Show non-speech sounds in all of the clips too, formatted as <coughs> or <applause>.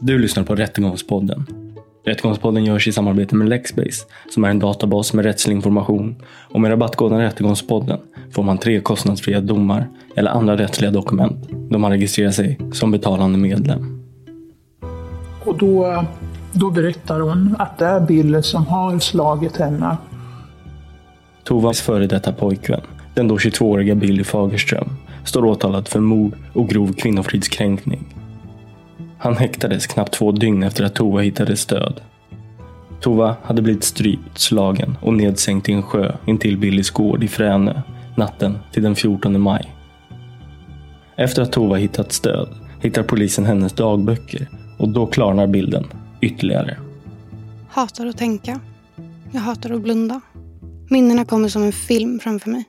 Du lyssnar på Rättegångspodden. Rättegångspodden görs i samarbete med Lexbase som är en databas med rättslig information. Och med rabattkoden Rättegångspodden får man tre kostnadsfria domar eller andra rättsliga dokument då man registrerar sig som betalande medlem. Och då, då berättar hon att det är Bill som har slagit henne. Tovas före detta pojkvän, den då 22-åriga Billy Fagerström, står åtalad för mord och grov kvinnofridskränkning. Han häktades knappt två dygn efter att Tova hittades död. Tova hade blivit strypt, slagen och nedsänkt i en sjö intill Billys gård i Fränö natten till den 14 maj. Efter att Tova hittats död hittar polisen hennes dagböcker och då klarnar bilden ytterligare. Hatar att tänka. Jag hatar att blunda. Minnena kommer som en film framför mig.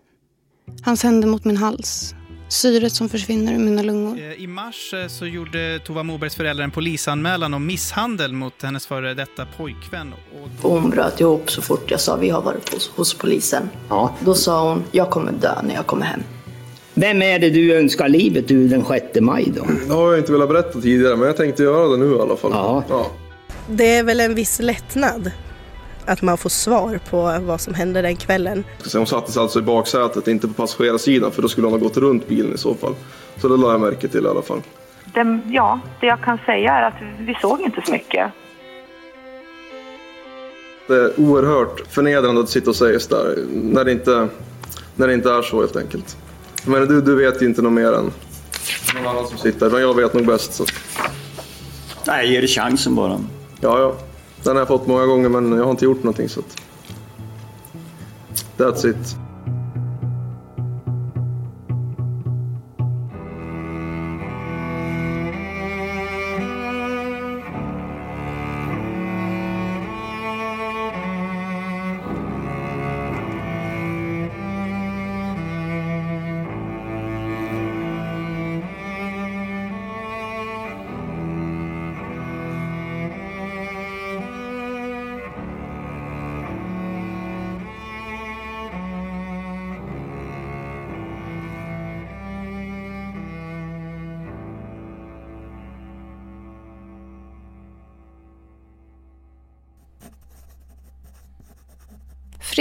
Hans händer mot min hals. Syret som försvinner ur mina lungor. Eh, I mars eh, så gjorde Tova Mobergs föräldrar en polisanmälan om misshandel mot hennes före detta pojkvän. Och hon bröt ihop så fort jag sa vi har varit hos, hos polisen. Ja. Då sa hon, jag kommer dö när jag kommer hem. Vem är det du önskar livet du den 6 maj då? Det har jag inte velat berätta tidigare, men jag tänkte göra det nu i alla fall. Ja. ja. Det är väl en viss lättnad att man får svar på vad som hände den kvällen. Hon sattes alltså i baksätet, inte på passagerarsidan, för då skulle hon ha gått runt bilen i så fall. Så det la jag märke till i alla fall. Det, ja, det jag kan säga är att vi såg inte så mycket. Det är oerhört förnedrande att sitta och säga sådär, när det inte, när det inte är så helt enkelt. Men du, du vet ju inte något mer än någon annan som sitter, men jag vet nog bäst. Så. Nej, ge det chansen bara. Ja, ja. Den har jag fått många gånger, men jag har inte gjort någonting så att... That's it.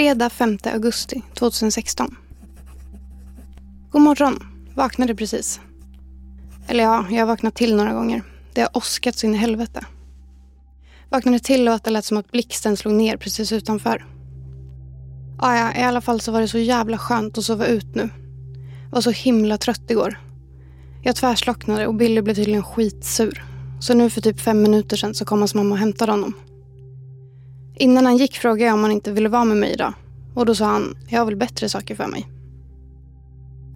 Fredag 5 augusti 2016. God morgon. Vaknade precis. Eller ja, jag har vaknat till några gånger. Det har åskat så in i helvete. Vaknade till och att det lät som att blixten slog ner precis utanför. Ah, ja, i alla fall så var det så jävla skönt att sova ut nu. Var så himla trött igår. Jag tvärslocknade och Billy blev tydligen skitsur. Så nu för typ fem minuter sedan så kom hans mamma och hämtade honom. Innan han gick frågade jag om han inte ville vara med mig idag. Och då sa han, jag har väl bättre saker för mig.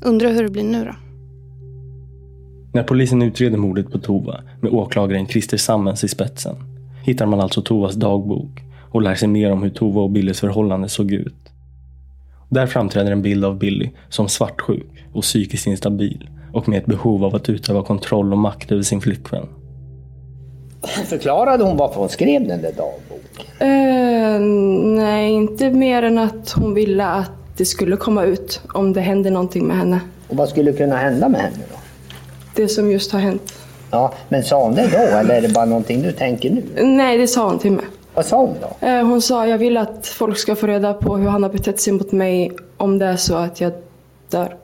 Undrar hur det blir nu då. När polisen utreder mordet på Tova med åklagaren Christer Sammens i spetsen hittar man alltså Tovas dagbok och lär sig mer om hur Tova och Billys förhållande såg ut. Där framträder en bild av Billy som svartsjuk och psykiskt instabil och med ett behov av att utöva kontroll och makt över sin flickvän. <laughs> Förklarade hon varför hon skrev den där dagboken? Eh, nej, inte mer än att hon ville att det skulle komma ut om det hände någonting med henne. Och vad skulle kunna hända med henne då? Det som just har hänt. Ja, men sa hon det då eller är det bara någonting du tänker nu? Nej, det sa hon till mig. Vad sa hon då? Eh, hon sa jag vill att folk ska få reda på hur han har betett sig mot mig om det är så att jag dör.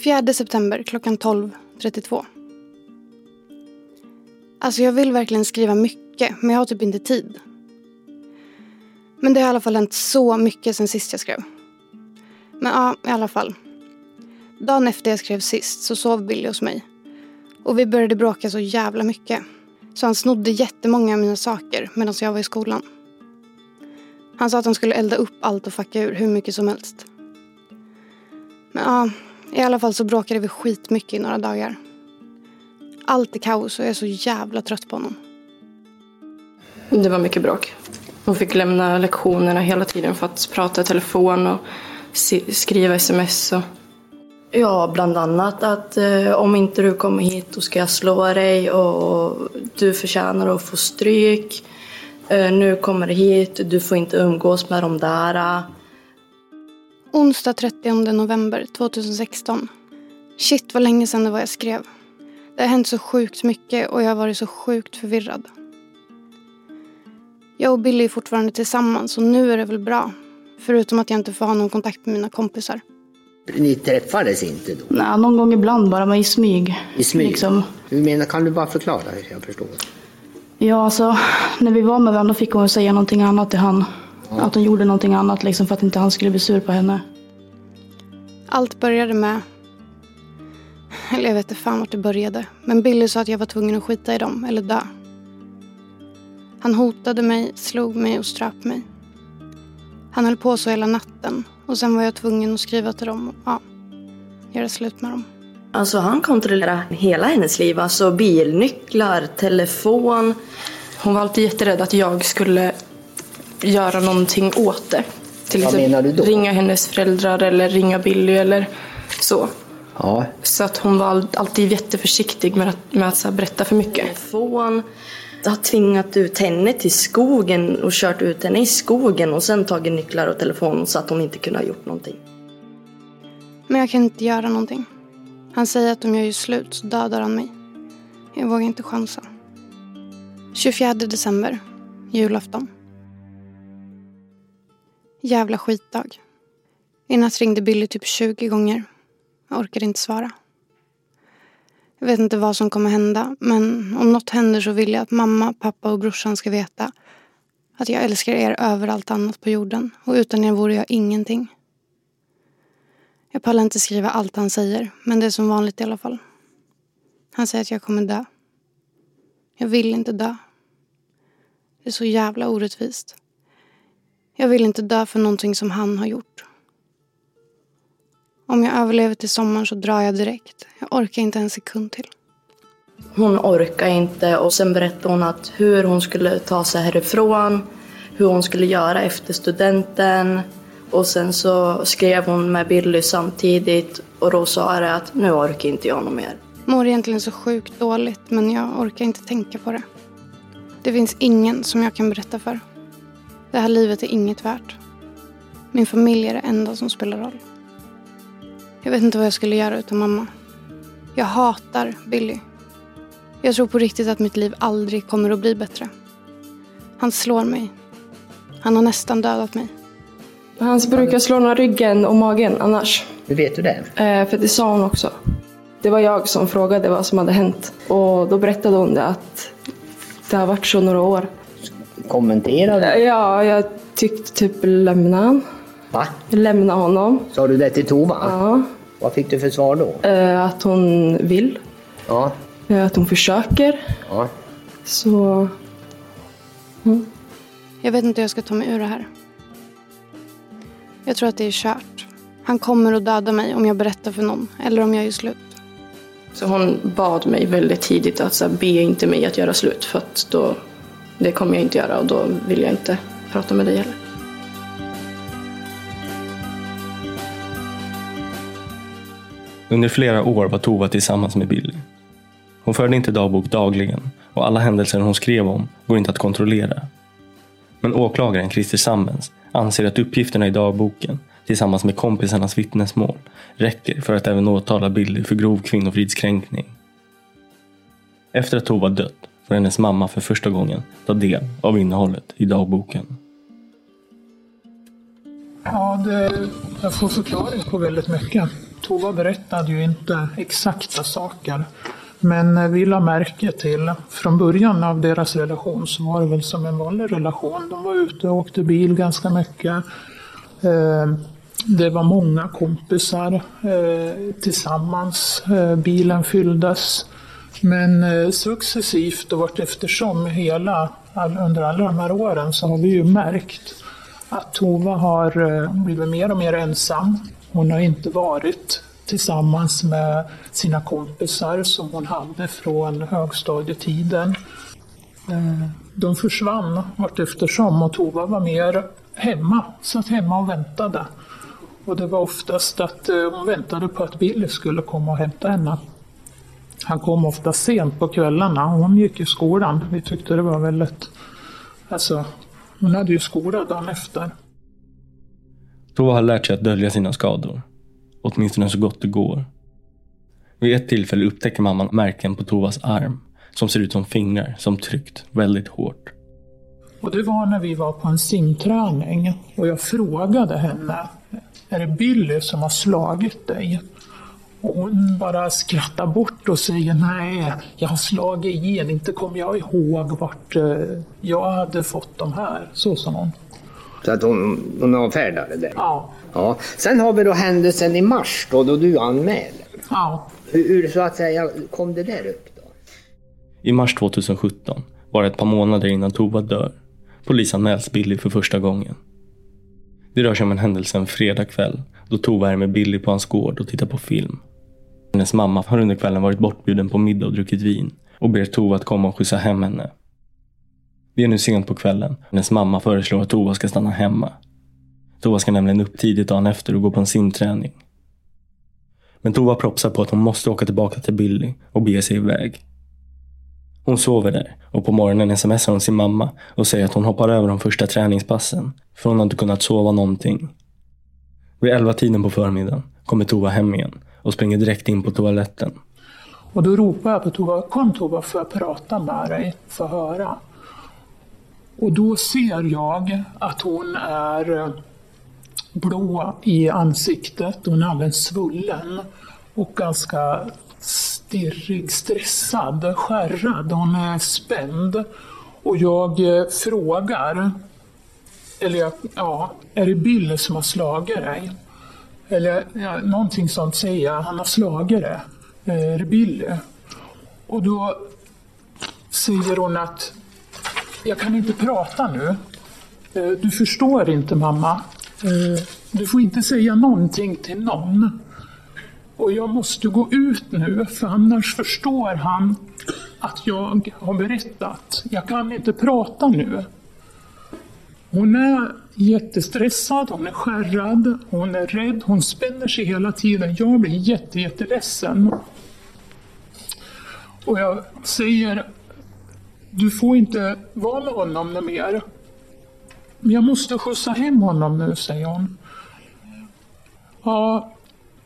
Fjärde september klockan 12.32. Alltså jag vill verkligen skriva mycket men jag har typ inte tid. Men det har i alla fall hänt så mycket sen sist jag skrev. Men ja, i alla fall. Dagen efter jag skrev sist så sov Billy hos mig. Och vi började bråka så jävla mycket. Så han snodde jättemånga av mina saker medan jag var i skolan. Han sa att han skulle elda upp allt och fucka ur hur mycket som helst. Men ja, i alla fall så bråkade vi skitmycket i några dagar. Allt är kaos och jag är så jävla trött på honom. Det var mycket bråk. Hon fick lämna lektionerna hela tiden för att prata i telefon och skriva sms. Och... Ja, bland annat att eh, om inte du kommer hit då ska jag slå dig och du förtjänar att få stryk. Eh, nu kommer du hit, du får inte umgås med de där. Onsdag 30 november 2016. Shit vad länge sedan det var jag skrev. Det har hänt så sjukt mycket och jag har varit så sjukt förvirrad. Jag och Billy är fortfarande tillsammans och nu är det väl bra. Förutom att jag inte får ha någon kontakt med mina kompisar. Ni träffades inte då? Nej, någon gång ibland bara, men i smyg. I smyg? Liksom. Hur menar, kan du bara förklara hur jag förstår? Ja, alltså när vi var med varandra fick hon säga någonting annat till han. Att hon gjorde någonting annat liksom för att inte han skulle bli sur på henne. Allt började med... Eller jag vet inte fan vart det började. Men Billy sa att jag var tvungen att skita i dem, eller dö. Han hotade mig, slog mig och ströp mig. Han höll på så hela natten. Och sen var jag tvungen att skriva till dem och ja, göra slut med dem. Alltså han kontrollerar hela hennes liv. Alltså bilnycklar, telefon. Hon var alltid jätterädd att jag skulle göra någonting åt det. Till Vad menar du då? ringa hennes föräldrar eller ringa Billy eller så. Ja. Så att hon var all- alltid jätteförsiktig med att, med att berätta för mycket. Telefon. Jag har tvingat ut henne till skogen och kört ut henne i skogen och sen tagit nycklar och telefon så att hon inte kunde ha gjort någonting. Men jag kan inte göra någonting. Han säger att om jag gör slut så dödar han mig. Jag vågar inte chansa. 24 december, julafton. Jävla skitdag. I natt ringde Billy typ 20 gånger. Jag orkade inte svara. Jag vet inte vad som kommer hända, men om något händer så vill jag att mamma, pappa och brorsan ska veta att jag älskar er över allt annat på jorden och utan er vore jag ingenting. Jag pallar inte skriva allt han säger, men det är som vanligt i alla fall. Han säger att jag kommer dö. Jag vill inte dö. Det är så jävla orättvist. Jag vill inte dö för någonting som han har gjort. Om jag överlever till sommaren så drar jag direkt. Jag orkar inte en sekund till. Hon orkar inte och sen berättade hon att hur hon skulle ta sig härifrån, hur hon skulle göra efter studenten. Och sen så skrev hon med Billy samtidigt och då sa det att nu orkar inte jag något mer. Mår egentligen så sjukt dåligt men jag orkar inte tänka på det. Det finns ingen som jag kan berätta för. Det här livet är inget värt. Min familj är det enda som spelar roll. Jag vet inte vad jag skulle göra utan mamma. Jag hatar Billy. Jag tror på riktigt att mitt liv aldrig kommer att bli bättre. Han slår mig. Han har nästan dödat mig. Han brukar slå några ryggen och magen annars. Hur vet du det? Eh, för det sa hon också. Det var jag som frågade vad som hade hänt. Och då berättade hon det att det har varit så några år. Kommenterade? Ja, jag tyckte typ lämna han. Va? Lämna honom. Sa du det till Tova? Ja. Vad fick du för svar då? Eh, att hon vill. Ja. Eh, att hon försöker. ja. Så... Jag vet inte hur jag ska ta mig ur det här. Jag tror att det är kört. Han kommer att döda mig om jag berättar för någon. Eller om jag gör slut. Så hon bad mig väldigt tidigt att så här, be inte mig att göra slut. För att då, det kommer jag inte göra och då vill jag inte prata med dig heller. Under flera år var Tova tillsammans med Billy. Hon förde inte dagbok dagligen och alla händelser hon skrev om går inte att kontrollera. Men åklagaren Christer Sammens anser att uppgifterna i dagboken tillsammans med kompisarnas vittnesmål räcker för att även åtala Billy för grov kvinnofridskränkning. Efter att Tova dött får hennes mamma för första gången ta del av innehållet i dagboken. Ja, det, jag får förklaring på väldigt mycket. Tova berättade ju inte exakta saker. Men vi la märke till, från början av deras relation så var det väl som en vanlig relation. De var ute och åkte bil ganska mycket. Eh, det var många kompisar eh, tillsammans. Eh, bilen fylldes. Men eh, successivt och vart eftersom hela, all, under alla de här åren så har vi ju märkt att Tova har eh, blivit mer och mer ensam. Hon har inte varit tillsammans med sina kompisar som hon hade från högstadietiden. Eh, De försvann vart eftersom och Tova var mer hemma, satt hemma och väntade. Och det var oftast att eh, hon väntade på att Billy skulle komma och hämta henne. Han kom ofta sent på kvällarna. Hon gick i skolan. Vi tyckte det var väldigt... Alltså, hon hade ju skola dagen efter. Tova har lärt sig att dölja sina skador. Åtminstone så gott det går. Vid ett tillfälle upptäcker mamman märken på Tovas arm som ser ut som fingrar som tryckt väldigt hårt. Och det var när vi var på en simträning och jag frågade henne, är det Billy som har slagit dig? Och hon bara skrattar bort och säger nej, jag har slagit igen, inte kommer jag ihåg vart eh, jag hade fått de här. Så sa hon. Så att hon, hon avfärdade det? Ja. ja. Sen har vi då händelsen i mars då, då du anmälde. Ja. Hur, hur så att säga kom det där upp då? I mars 2017, bara ett par månader innan Tova dör, polisanmäls Billy för första gången. Det rör sig om en händelse en fredagkväll då Tova är med Billy på hans gård och tittar på film. Hennes mamma har under kvällen varit bortbjuden på middag och druckit vin och ber Tova att komma och skjutsa hem henne. Det är nu sent på kvällen. Hennes mamma föreslår att Tova ska stanna hemma. Tova ska nämligen upp tidigt dagen efter och gå på en simträning. Men Tova propsar på att hon måste åka tillbaka till Billy och bege sig iväg. Hon sover där och på morgonen smsar hon sin mamma och säger att hon hoppar över de första träningspassen för hon har inte kunnat sova någonting. Vid elva tiden på förmiddagen kommer Tova hem igen och springer direkt in på toaletten. Och då ropar jag på Tova, kom Tova får jag prata med dig, få höra. Och då ser jag att hon är eh, blå i ansiktet, hon är alldeles svullen och ganska stirrig, stressad, skärrad, hon är spänd. Och jag eh, frågar, eller jag, ja, är det Bill som har slagit dig? Eller ja, någonting sånt säger jag, han har slagit det, eh, det Billy? Och då säger hon att jag kan inte prata nu. Eh, du förstår inte mamma. Eh, du får inte säga någonting till någon. Och jag måste gå ut nu för annars förstår han att jag har berättat. Jag kan inte prata nu. Hon är jättestressad, hon är skärrad, hon är rädd, hon spänner sig hela tiden. Jag blir jätte, jätteledsen. Och jag säger, du får inte vara med honom mer. Men jag måste skjutsa hem honom nu, säger hon. Ja,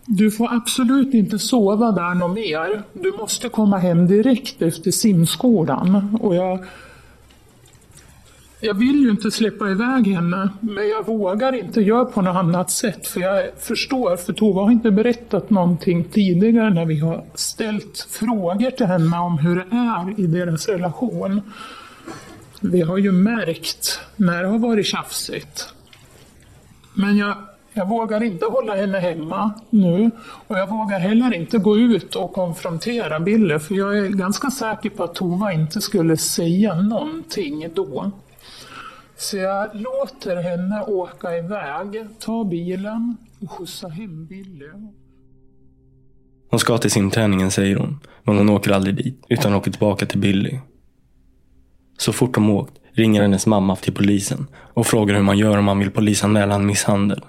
du får absolut inte sova där något mer. Du måste komma hem direkt efter simskolan. Och jag, jag vill ju inte släppa iväg henne, men jag vågar inte göra på något annat sätt. För jag förstår, för Tova har inte berättat någonting tidigare när vi har ställt frågor till henne om hur det är i deras relation. Vi har ju märkt när det har varit tjafsigt. Men jag jag vågar inte hålla henne hemma nu och jag vågar heller inte gå ut och konfrontera Bille för jag är ganska säker på att Tova inte skulle säga någonting då. Så jag låter henne åka iväg, ta bilen och skjutsa hem Billy. Hon ska till simträningen säger hon, men hon åker aldrig dit utan åker tillbaka till Billy. Så fort de åkt ringer hennes mamma till polisen och frågar hur man gör om man vill polisanmäla en misshandel.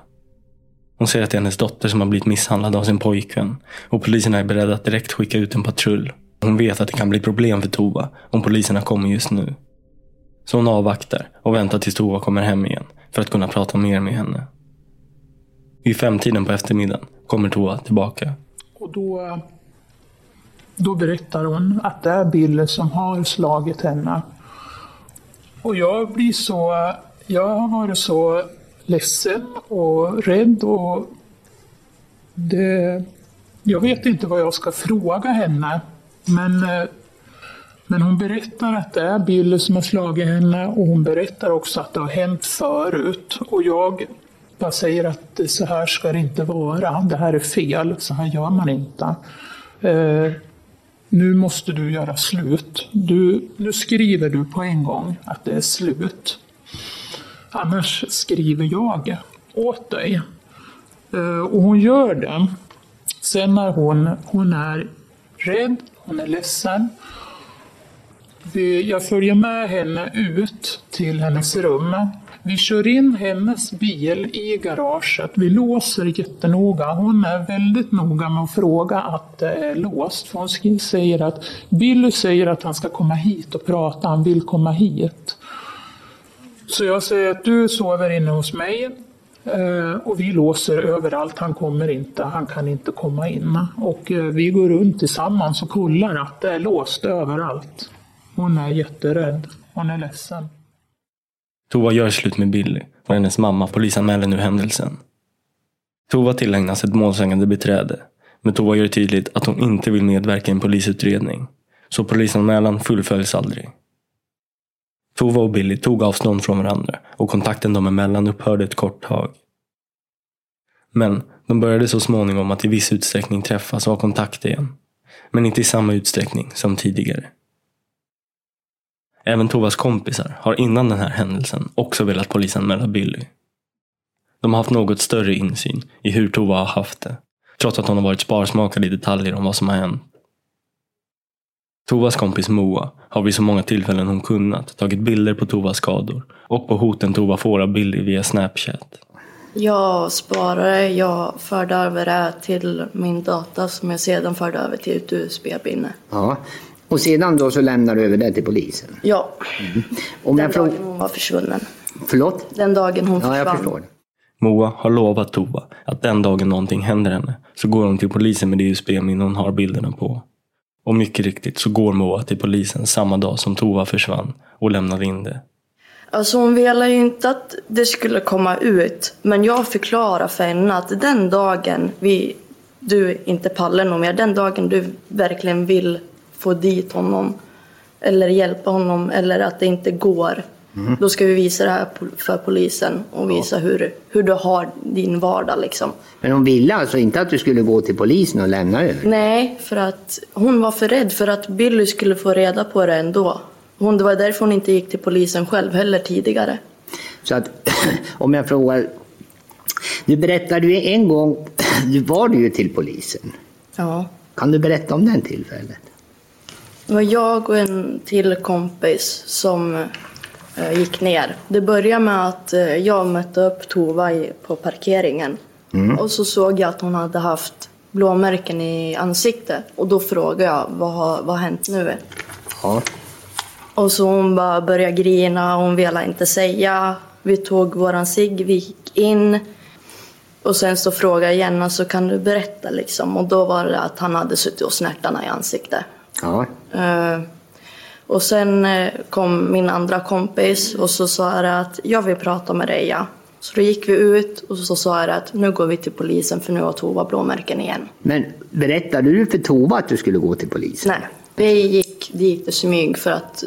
Hon säger att det är hennes dotter som har blivit misshandlad av sin pojkvän och poliserna är beredda att direkt skicka ut en patrull. Hon vet att det kan bli problem för Tova om poliserna kommer just nu. Så hon avvaktar och väntar tills Tova kommer hem igen för att kunna prata mer med henne. Vid femtiden på eftermiddagen kommer Tova tillbaka. Och då, då berättar hon att det är Bill som har slagit henne. Och jag blir så... Jag har varit så ledsen och rädd och det, jag vet inte vad jag ska fråga henne. Men, eh, men hon berättar att det är Billy som har slagit henne och hon berättar också att det har hänt förut. Och jag bara säger att så här ska det inte vara. Det här är fel, så här gör man inte. Eh, nu måste du göra slut. Du, nu skriver du på en gång att det är slut. Annars skriver jag åt dig. Eh, och hon gör det. Sen när hon, hon är rädd, hon är ledsen. Eh, jag följer med henne ut till hennes rum. Vi kör in hennes bil i garaget. Vi låser jättenoga. Hon är väldigt noga med att fråga att det är låst. För hon säger att Billy säger att han ska komma hit och prata. Han vill komma hit. Så jag säger att du sover inne hos mig. Eh, och vi låser överallt, han kommer inte, han kan inte komma in. Och vi går runt tillsammans och kollar att det är låst överallt. Hon är jätterädd, hon är ledsen. Tova gör slut med Billy och hennes mamma polisanmäler nu händelsen. Tova tillägnas ett målsägande beträde men Tova gör tydligt att hon inte vill medverka i en polisutredning. Så polisanmälan fullföljs aldrig. Tova och Billy tog avstånd från varandra och kontakten dem emellan upphörde ett kort tag. Men de började så småningom att i viss utsträckning träffas och ha kontakt igen. Men inte i samma utsträckning som tidigare. Även Tovas kompisar har innan den här händelsen också velat polisanmäla Billy. De har haft något större insyn i hur Tova har haft det. Trots att hon har varit sparsmakad i detaljer om vad som har hänt. Tovas kompis Moa har vid så många tillfällen hon kunnat tagit bilder på Tovas skador och på hoten Tova får av Billy via Snapchat. Jag sparade, jag förde över det till min data som jag sedan förde över till ett USB-minne. Ja. Och sedan då så lämnar du över det till polisen? Ja. Mm. Om Den dagen hon var försvunnen. Förlåt? Den dagen hon Ja, jag försvann. förstår. Moa har lovat Tova att den dagen någonting händer henne så går hon till polisen med det USB-minne hon har bilderna på. Och mycket riktigt så går Moa till polisen samma dag som Tova försvann och lämnar in det. Alltså hon ville ju inte att det skulle komma ut. Men jag förklarade för henne att den dagen vi, du inte pallar någon mer, den dagen du verkligen vill få dit honom eller hjälpa honom eller att det inte går. Mm. Då ska vi visa det här för polisen och visa hur, hur du har din vardag liksom. Men hon ville alltså inte att du skulle gå till polisen och lämna över? Nej, för att hon var för rädd för att Billy skulle få reda på det ändå. Hon, det var därför hon inte gick till polisen själv heller tidigare. Så att <clears throat> om jag frågar. Du berättade ju en gång, <clears throat> du var du ju till polisen. Ja. Kan du berätta om den tillfället? Det var jag och en till kompis som eh, gick ner. Det började med att eh, jag mötte upp Tova i, på parkeringen. Mm. Och så såg jag att hon hade haft blåmärken i ansiktet. Och då frågade jag, vad har, vad har hänt nu? Ja. Och så hon bara började grina, hon ville inte säga. Vi tog våran cigg, vi gick in. Och sen så frågade jag igen, alltså kan du berätta liksom? Och då var det att han hade suttit och snärtarna i ansiktet. Ja. Eh, och sen eh, kom min andra kompis och så sa jag att jag vill prata med dig. Ja. Så då gick vi ut och så sa jag att nu går vi till polisen för nu har Tova blåmärken igen. Men berättade du för Tova att du skulle gå till polisen? Nej, vi gick dit i smyg för att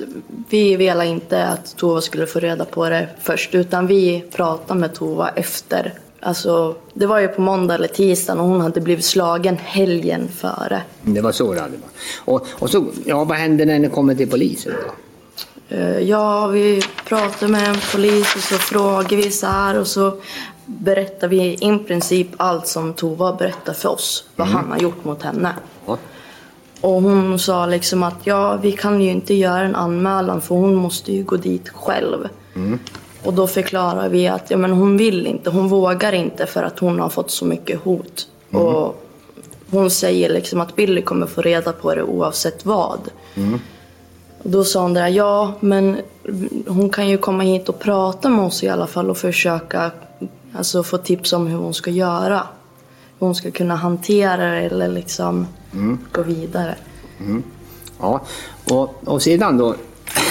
vi ville inte att Tova skulle få reda på det först utan vi pratade med Tova efter. Alltså, det var ju på måndag eller tisdag och hon hade blivit slagen helgen före. Det var så det hade varit. Och, och så, ja, vad hände när ni kommer till polisen då? Eh, Ja, vi pratade med en polis och så frågade vi så här och så berättade vi i princip allt som Tova berättade för oss. Vad Mm. han har gjort mot henne. Ja. Och hon sa liksom att ja, vi kan ju inte göra en anmälan för hon måste ju gå dit själv. Mm. Och då förklarar vi att ja, men hon vill inte, hon vågar inte för att hon har fått så mycket hot. Mm. Och hon säger liksom att Billy kommer få reda på det oavsett vad. Mm. Och då sa hon där, ja men hon kan ju komma hit och prata med oss i alla fall och försöka alltså, få tips om hur hon ska göra. Hur hon ska kunna hantera det eller liksom Mm. gå vidare. Mm. Ja, och, och sedan då?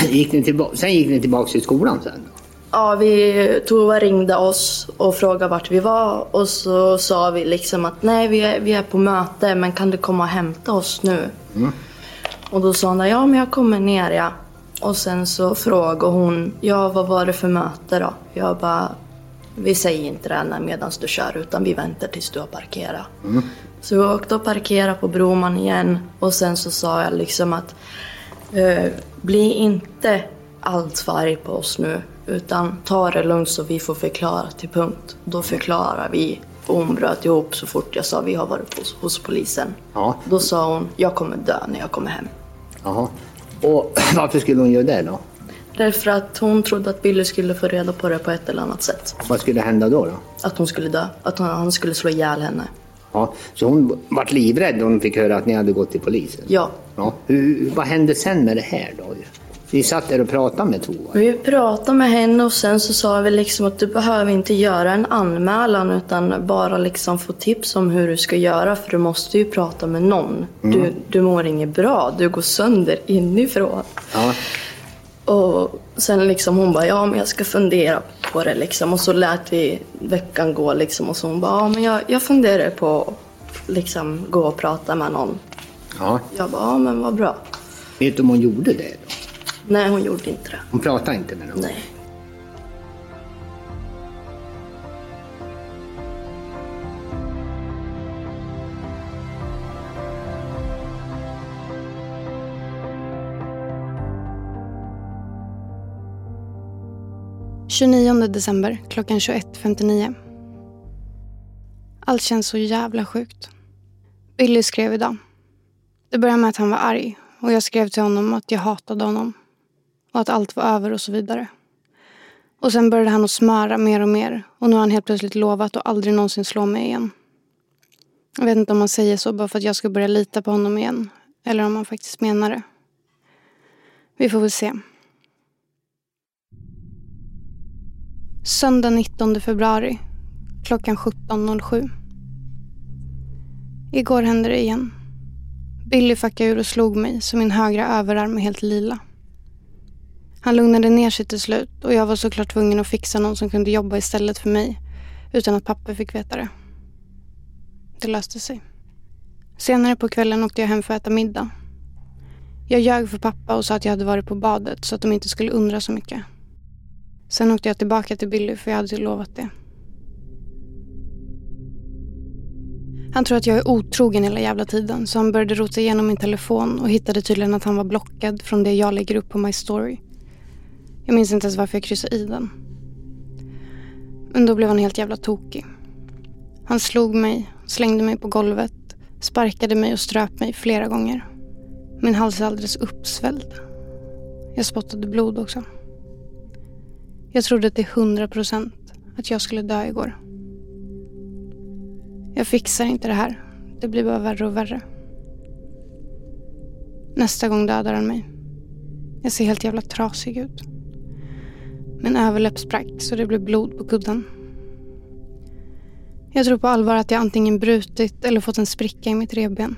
Gick ni tillbaka, sen gick ni tillbaka till skolan sen? Ja, vi, Tova ringde oss och frågade vart vi var och så sa vi liksom att nej, vi är, vi är på möte men kan du komma och hämta oss nu? Mm. Och då sa hon ja men jag kommer ner ja. Och sen så frågade hon, ja vad var det för möte då? Jag bara, vi säger inte det medan du kör utan vi väntar tills du har parkerat. Mm. Så vi åkte och parkerade på Broman igen och sen så sa jag liksom att eh, bli inte allt för arg på oss nu utan ta det lugnt så vi får förklara till punkt. Då förklarar vi och hon bröt ihop så fort jag sa vi har varit hos, hos polisen. Ja. Då sa hon jag kommer dö när jag kommer hem. Jaha. Och <clears throat> varför skulle hon göra det då? Därför att hon trodde att Billy skulle få reda på det på ett eller annat sätt. Vad skulle hända då? då? Att hon skulle dö. Att han, han skulle slå ihjäl henne. Ja, så hon vart livrädd när hon fick höra att ni hade gått till polisen? Ja. ja. Hur, vad hände sen med det här då? Vi satt där och pratade med Tova. Vi pratade med henne och sen så sa vi liksom att du behöver inte göra en anmälan utan bara liksom få tips om hur du ska göra för du måste ju prata med någon. Mm. Du, du mår inget bra, du går sönder inifrån. Ja. Och sen liksom hon bara, ja men jag ska fundera på det liksom. Och så lät vi veckan gå liksom och så hon bara, ja men jag, jag funderar på liksom gå och prata med någon. ja. Jag bara, ja men vad bra. Vet du om hon gjorde det? Då? Nej hon gjorde inte det. Hon pratade inte med någon? Nej. - 29 december klockan 21.59. Allt känns så jävla sjukt. Billy skrev idag. Det började med att han var arg och jag skrev till honom att jag hatade honom. Och att allt var över och så vidare. Och sen började han att smöra mer och mer och nu har han helt plötsligt lovat att aldrig någonsin slå mig igen. Jag vet inte om han säger så bara för att jag ska börja lita på honom igen. Eller om han faktiskt menar det. Vi får väl se. Söndag 19 februari klockan 17.07. Igår hände det igen. Billy fuckade ur och slog mig så min högra överarm är helt lila. Han lugnade ner sig till slut och jag var såklart tvungen att fixa någon som kunde jobba istället för mig utan att pappa fick veta det. Det löste sig. Senare på kvällen åkte jag hem för att äta middag. Jag ljög för pappa och sa att jag hade varit på badet så att de inte skulle undra så mycket. Sen åkte jag tillbaka till Billy för jag hade lovat det. Han tror att jag är otrogen hela jävla tiden så han började rota igenom min telefon och hittade tydligen att han var blockad från det jag lägger upp på My Story. Jag minns inte ens varför jag kryssade i den. Men då blev han helt jävla tokig. Han slog mig, slängde mig på golvet, sparkade mig och ströp mig flera gånger. Min hals är alldeles uppsvälld. Jag spottade blod också. Jag trodde till hundra procent att jag skulle dö igår. Jag fixar inte det här. Det blir bara värre och värre. Nästa gång dödar han mig. Jag ser helt jävla trasig ut. Min överläpp sprack så det blev blod på kudden. Jag tror på allvar att jag antingen brutit eller fått en spricka i mitt revben.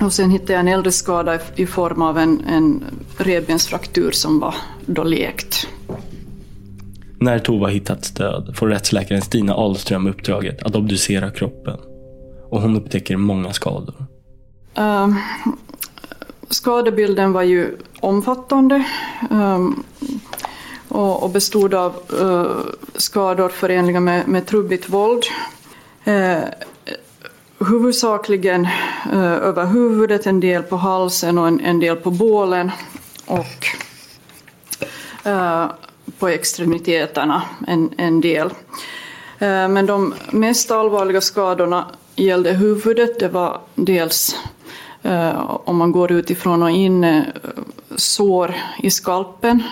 Och sen hittade jag en äldre skada i- form av en, en revbensfraktur som var då läkt. När Tova hittats död får rättsläkaren Stina Ahlström uppdraget att obducera kroppen. Och hon upptäcker många skador. Uh, skadebilden var ju omfattande ehm, och, och bestod av eh, skador förenliga med, med trubbigt våld. Eh, huvudsakligen eh, över huvudet, en del på halsen och en, en del på bålen. Och eh, på extremiteterna en, en del. Eh, Men de mest allvarliga skadorna gällde huvudet. Det var dels, eh, om man går utifrån och in, eh, sår i skalpen.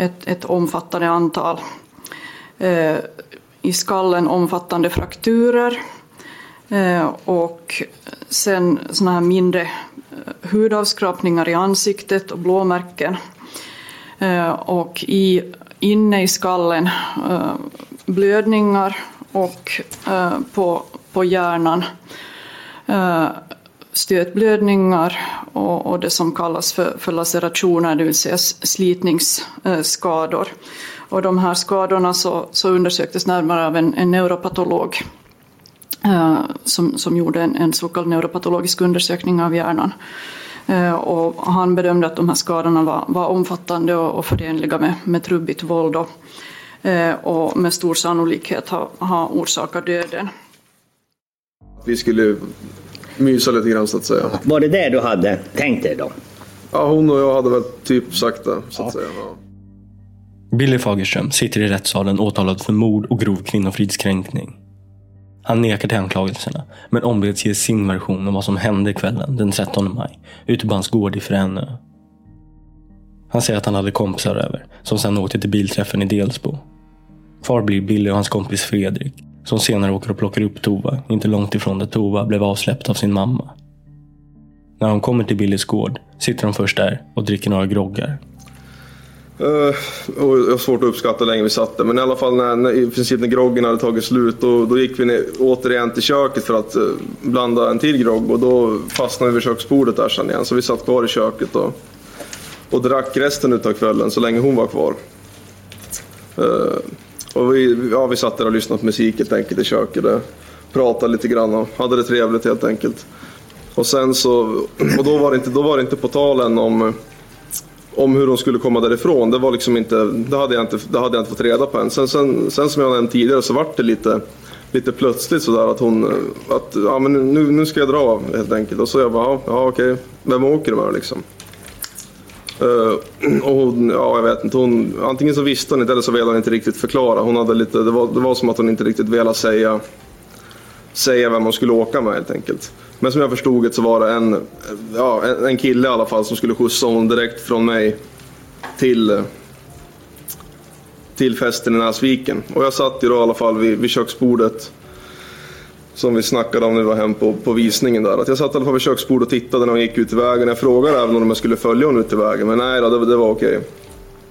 Ett, ett omfattande antal. Eh, I skallen omfattande frakturer. Eh, Och sen såna här mindre eh, hudavskrapningar i ansiktet och blåmärken. Eh, Och i, inne i skallen eh, blödningar och eh, på, på hjärnan eh, stötblödningar och, och det som kallas för, för lacerationer, det vill säga slitningsskador. Eh, och de här skadorna så, så undersöktes närmare av en, en neuropatolog eh, som, som gjorde en, en så kallad neuropatologisk undersökning av hjärnan. Eh, Och han bedömde att de här skadorna var, var omfattande och, och förenliga med, med trubbigt våld och, eh, och med stor sannolikhet har ha orsakat döden. Vi skulle mysa lite grann så att säga. Var det det du hade tänkt dig då? Ja, hon och jag hade väl typ sagt det, så att säga. Ja. Billy Fagerström sitter i rättssalen åtalad för mord och grov kvinnofridskränkning. Han nekar till anklagelserna, men ombeds ge sin version om vad som hände kvällen den 13 maj ute på hans gård i Fränö. Han säger att han hade kompisar över, som sedan åkte till bilträffen i Delsbo. Kvar blir Billy och hans kompis Fredrik, som senare åker och plockar upp Tova, inte långt ifrån där Tova blev avsläppt av sin mamma. När de kommer till Billys gård sitter de först där och dricker några groggar. Uh, jag har svårt att uppskatta hur länge vi satt där. Men i alla fall när, när, i princip när groggen hade tagit slut då, då gick vi ner, återigen till köket för att uh, blanda en till grogg och då fastnade vi vid köksbordet där sen igen. Så vi satt kvar i köket och, och drack resten av kvällen så länge hon var kvar. Uh, och vi, ja, vi satt där och lyssnade på musik helt enkelt i köket. Där, pratade lite grann och hade det trevligt helt enkelt. Och sen så, och då var det inte, då var det inte på talen om om hur de skulle komma därifrån. Det, var liksom inte, det, hade jag inte, det hade jag inte fått reda på än. Sen, sen, sen som jag nämnde tidigare så vart det lite, lite plötsligt sådär att hon, att ja, men nu, nu ska jag dra helt enkelt. Och så jag bara, ja okej, vem åker du med liksom? Uh, och hon, ja jag vet inte, hon, antingen så visste hon inte eller så ville hon inte riktigt förklara. Hon hade lite, det, var, det var som att hon inte riktigt ville säga, säga vem hon skulle åka med helt enkelt. Men som jag förstod det så var det en, ja, en kille i alla fall som skulle skjutsa honom direkt från mig till, till festen i Näsviken. Och jag satt ju då i alla fall vid, vid köksbordet som vi snackade om när vi var hem på, på visningen där. Att jag satt i alla fall vid köksbordet och tittade när hon gick ut i vägen. Jag frågade även om jag skulle följa hon ut i vägen, men nej då, det, det var okej.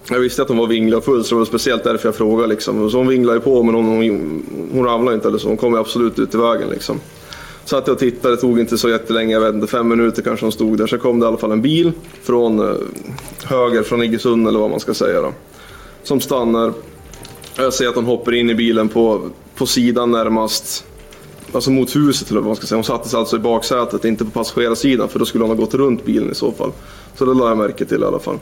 Jag visste att hon var vinglig och full så det var speciellt därför jag frågade. Liksom. Så hon vinglade ju på men hon, hon, hon ramlade inte eller så. Hon kom absolut ut i vägen. Liksom. Satt jag och tittade, det tog inte så jättelänge, jag vet inte, fem minuter kanske hon stod där. Så kom det i alla fall en bil från eh, höger, från Iggesund eller vad man ska säga då. Som stannar. Jag ser att hon hoppar in i bilen på, på sidan närmast, alltså mot huset eller vad man ska säga. Hon satte sig alltså i baksätet, inte på passagerarsidan för då skulle hon ha gått runt bilen i så fall. Så det la jag märke till i alla fall.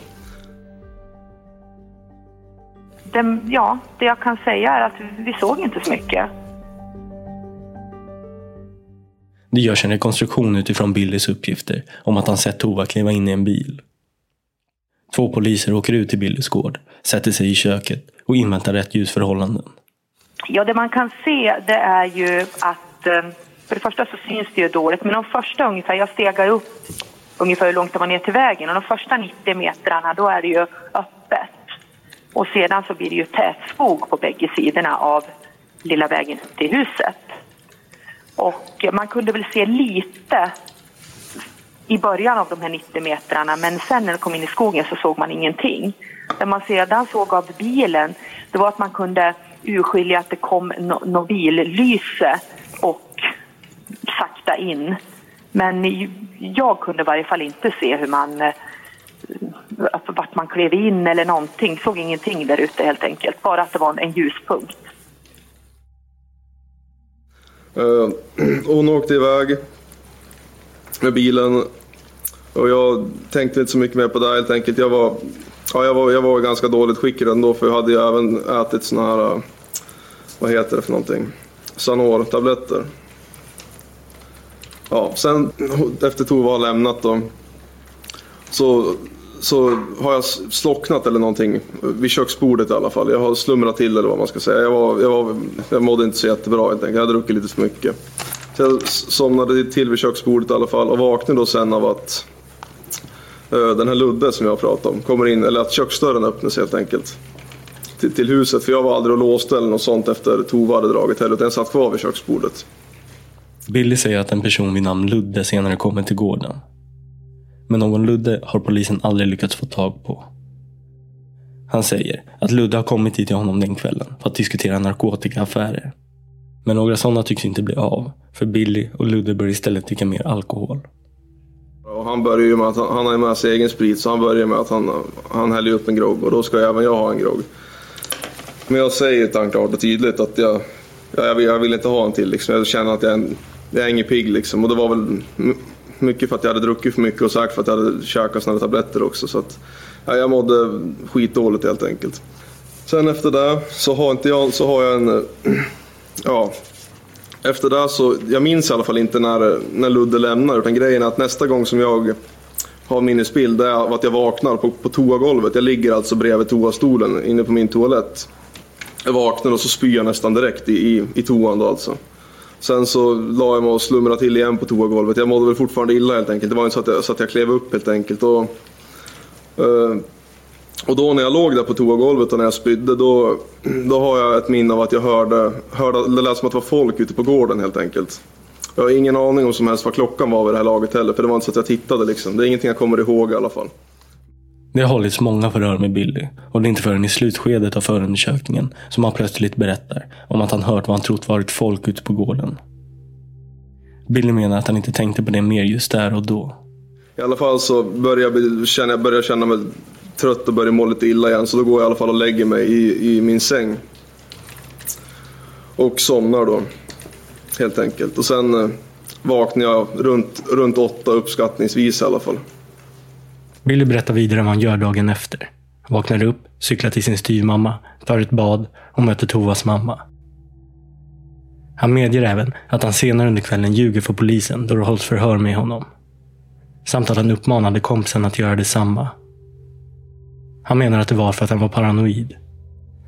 Det, ja, det jag kan säga är att vi såg inte så mycket. Det görs en rekonstruktion utifrån Billys uppgifter om att han sett Tova kliva in i en bil. Två poliser åker ut till Billys gård, sätter sig i köket och inväntar rätt ljusförhållanden. Ja, det man kan se det är ju att Eh, för det första så syns det ju dåligt, men de första ungefär, jag stegar upp ungefär hur långt det var ner till vägen och de första 90 metrarna då är det ju öppet. Och sedan så blir det ju tät skog på bägge sidorna av lilla vägen till huset. Och man kunde väl se lite i början av de här 90 metrarna men sen när det kom in i skogen så såg man ingenting. Det man sedan såg av bilen det var att man kunde urskilja att det kom något no billyse sakta in. Men jag kunde i varje fall inte se hur man eh, alltså vart man klev in eller någonting. Såg ingenting där ute helt enkelt. Bara att det var en ljuspunkt. Uh, <clears throat> hon åkte iväg med bilen och jag tänkte inte så mycket mer på det helt enkelt. Jag var, ja, jag var, jag var ganska dåligt skick ändå för jag hade ju även ätit såna här, eh, vad heter det för någonting, Sanor-tabletter. Ja, sen efter Tova har lämnat då så så har jag slocknat eller någonting vid köksbordet i alla fall. Jag har slumrat till eller vad man ska säga. Jag, var, jag, var, jag mådde inte så jättebra helt enkelt. Jag hade druckit lite för mycket. Så jag somnade till vid köksbordet i alla fall och vaknade då sen av att den här Ludde som jag har pratat om kommer in, eller att köksdörren öppnas helt enkelt. Till, till huset, för jag var aldrig och låste eller något sånt efter Tova hade dragit heller, utan jag satt kvar vid köksbordet. Billy säger att en person vid namn Ludde senare kommer till gården. Men någon Ludde har polisen aldrig lyckats få tag på. Han säger att Ludde har kommit hit till honom den kvällen för att diskutera narkotikaaffärer. Men några sådana tycks inte bli av, för Billy och Ludde börjar istället dricka mer alkohol. Och han börjar ju med att han, han har med sig egen sprit, så han börjar med att han, han häller upp en grogg och då ska även jag ha en grogg. Men jag säger klart och tydligt att jag, jag, vill, jag vill inte ha en till. Liksom. Jag känner att jag jag är ingen pigg liksom. Och det var väl mycket för att jag hade druckit för mycket och sagt för att jag hade käkat sådana tabletter också. Så att, ja, jag mådde skitdåligt helt enkelt. Sen efter det så har, inte jag, så har jag en... <clears throat> Ja, efter det så, jag minns i alla fall inte när, när Ludde lämnar utan grejen är att nästa gång som jag har minnesbild det är att jag vaknar på, på toagolvet. Jag ligger alltså bredvid toastolen inne på min toalett. Jag vaknar och så spyr jag nästan direkt i, i, i toan då alltså. Sen så la jag mig och slumrade till igen på toagolvet. Jag mådde väl fortfarande illa helt enkelt. Det var inte så att jag, så att jag klev upp helt enkelt. Och, eh, och då när jag låg där på toagolvet och när jag spydde då, då har jag ett minne av att jag hörde, hörde det lät som att det var folk ute på gården helt enkelt. Jag har ingen aning om som helst vad klockan var vid det här laget heller för det var inte så att jag tittade liksom. Det är ingenting jag kommer ihåg i alla fall. Det har hållits många förhör med Billy och det är inte förrän i slutskedet av förundersökningen som han plötsligt berättar om att han hört vad han trott varit folk ute på gården. Billy menar att han inte tänkte på det mer just där och då. I alla fall så börjar jag känna, jag börjar känna mig trött och börjar må lite illa igen. Så då går jag i alla fall och lägger mig i, i min säng. Och somnar då. Helt enkelt. Och sen eh, vaknar jag runt, runt åtta uppskattningsvis i alla fall. Billy berättar vidare vad han gör dagen efter. Han vaknar upp, cyklar till sin styvmamma, tar ett bad och möter Tovas mamma. Han medger även att han senare under kvällen ljuger för polisen då det hålls förhör med honom. Samt att han uppmanade kompisen att göra detsamma. Han menar att det var för att han var paranoid.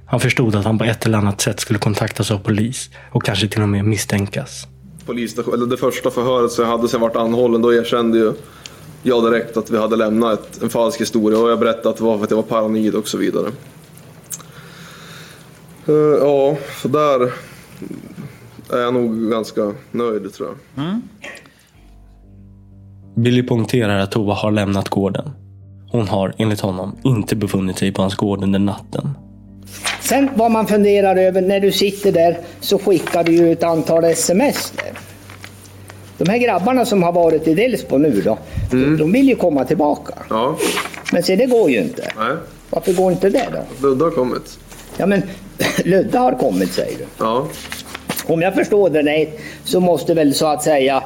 Han förstod att han på ett eller annat sätt skulle kontaktas av polis och kanske till och med misstänkas. Polisstation, eller det första förhöret som jag hade sen jag varit anhållen, då erkände ju jag direkt att vi hade lämnat ett, en falsk historia och jag berättade att det var för att jag var paranoid och så vidare. Uh, ja, så där är jag nog ganska nöjd tror jag. Mm. Billy poängterar att Tova har lämnat gården. Hon har enligt honom inte befunnit sig på hans gård under natten. Sen vad man funderar över när du sitter där så skickar du ju ett antal sms där. De här grabbarna som har varit i Delsbo nu då, mm. de vill ju komma tillbaka. Ja. Men se det går ju inte. Nej. Varför går inte det då? Ludde har kommit. Ja men <laughs> Ludde har kommit säger du. Ja. Om jag förstår det rätt så måste väl så att säga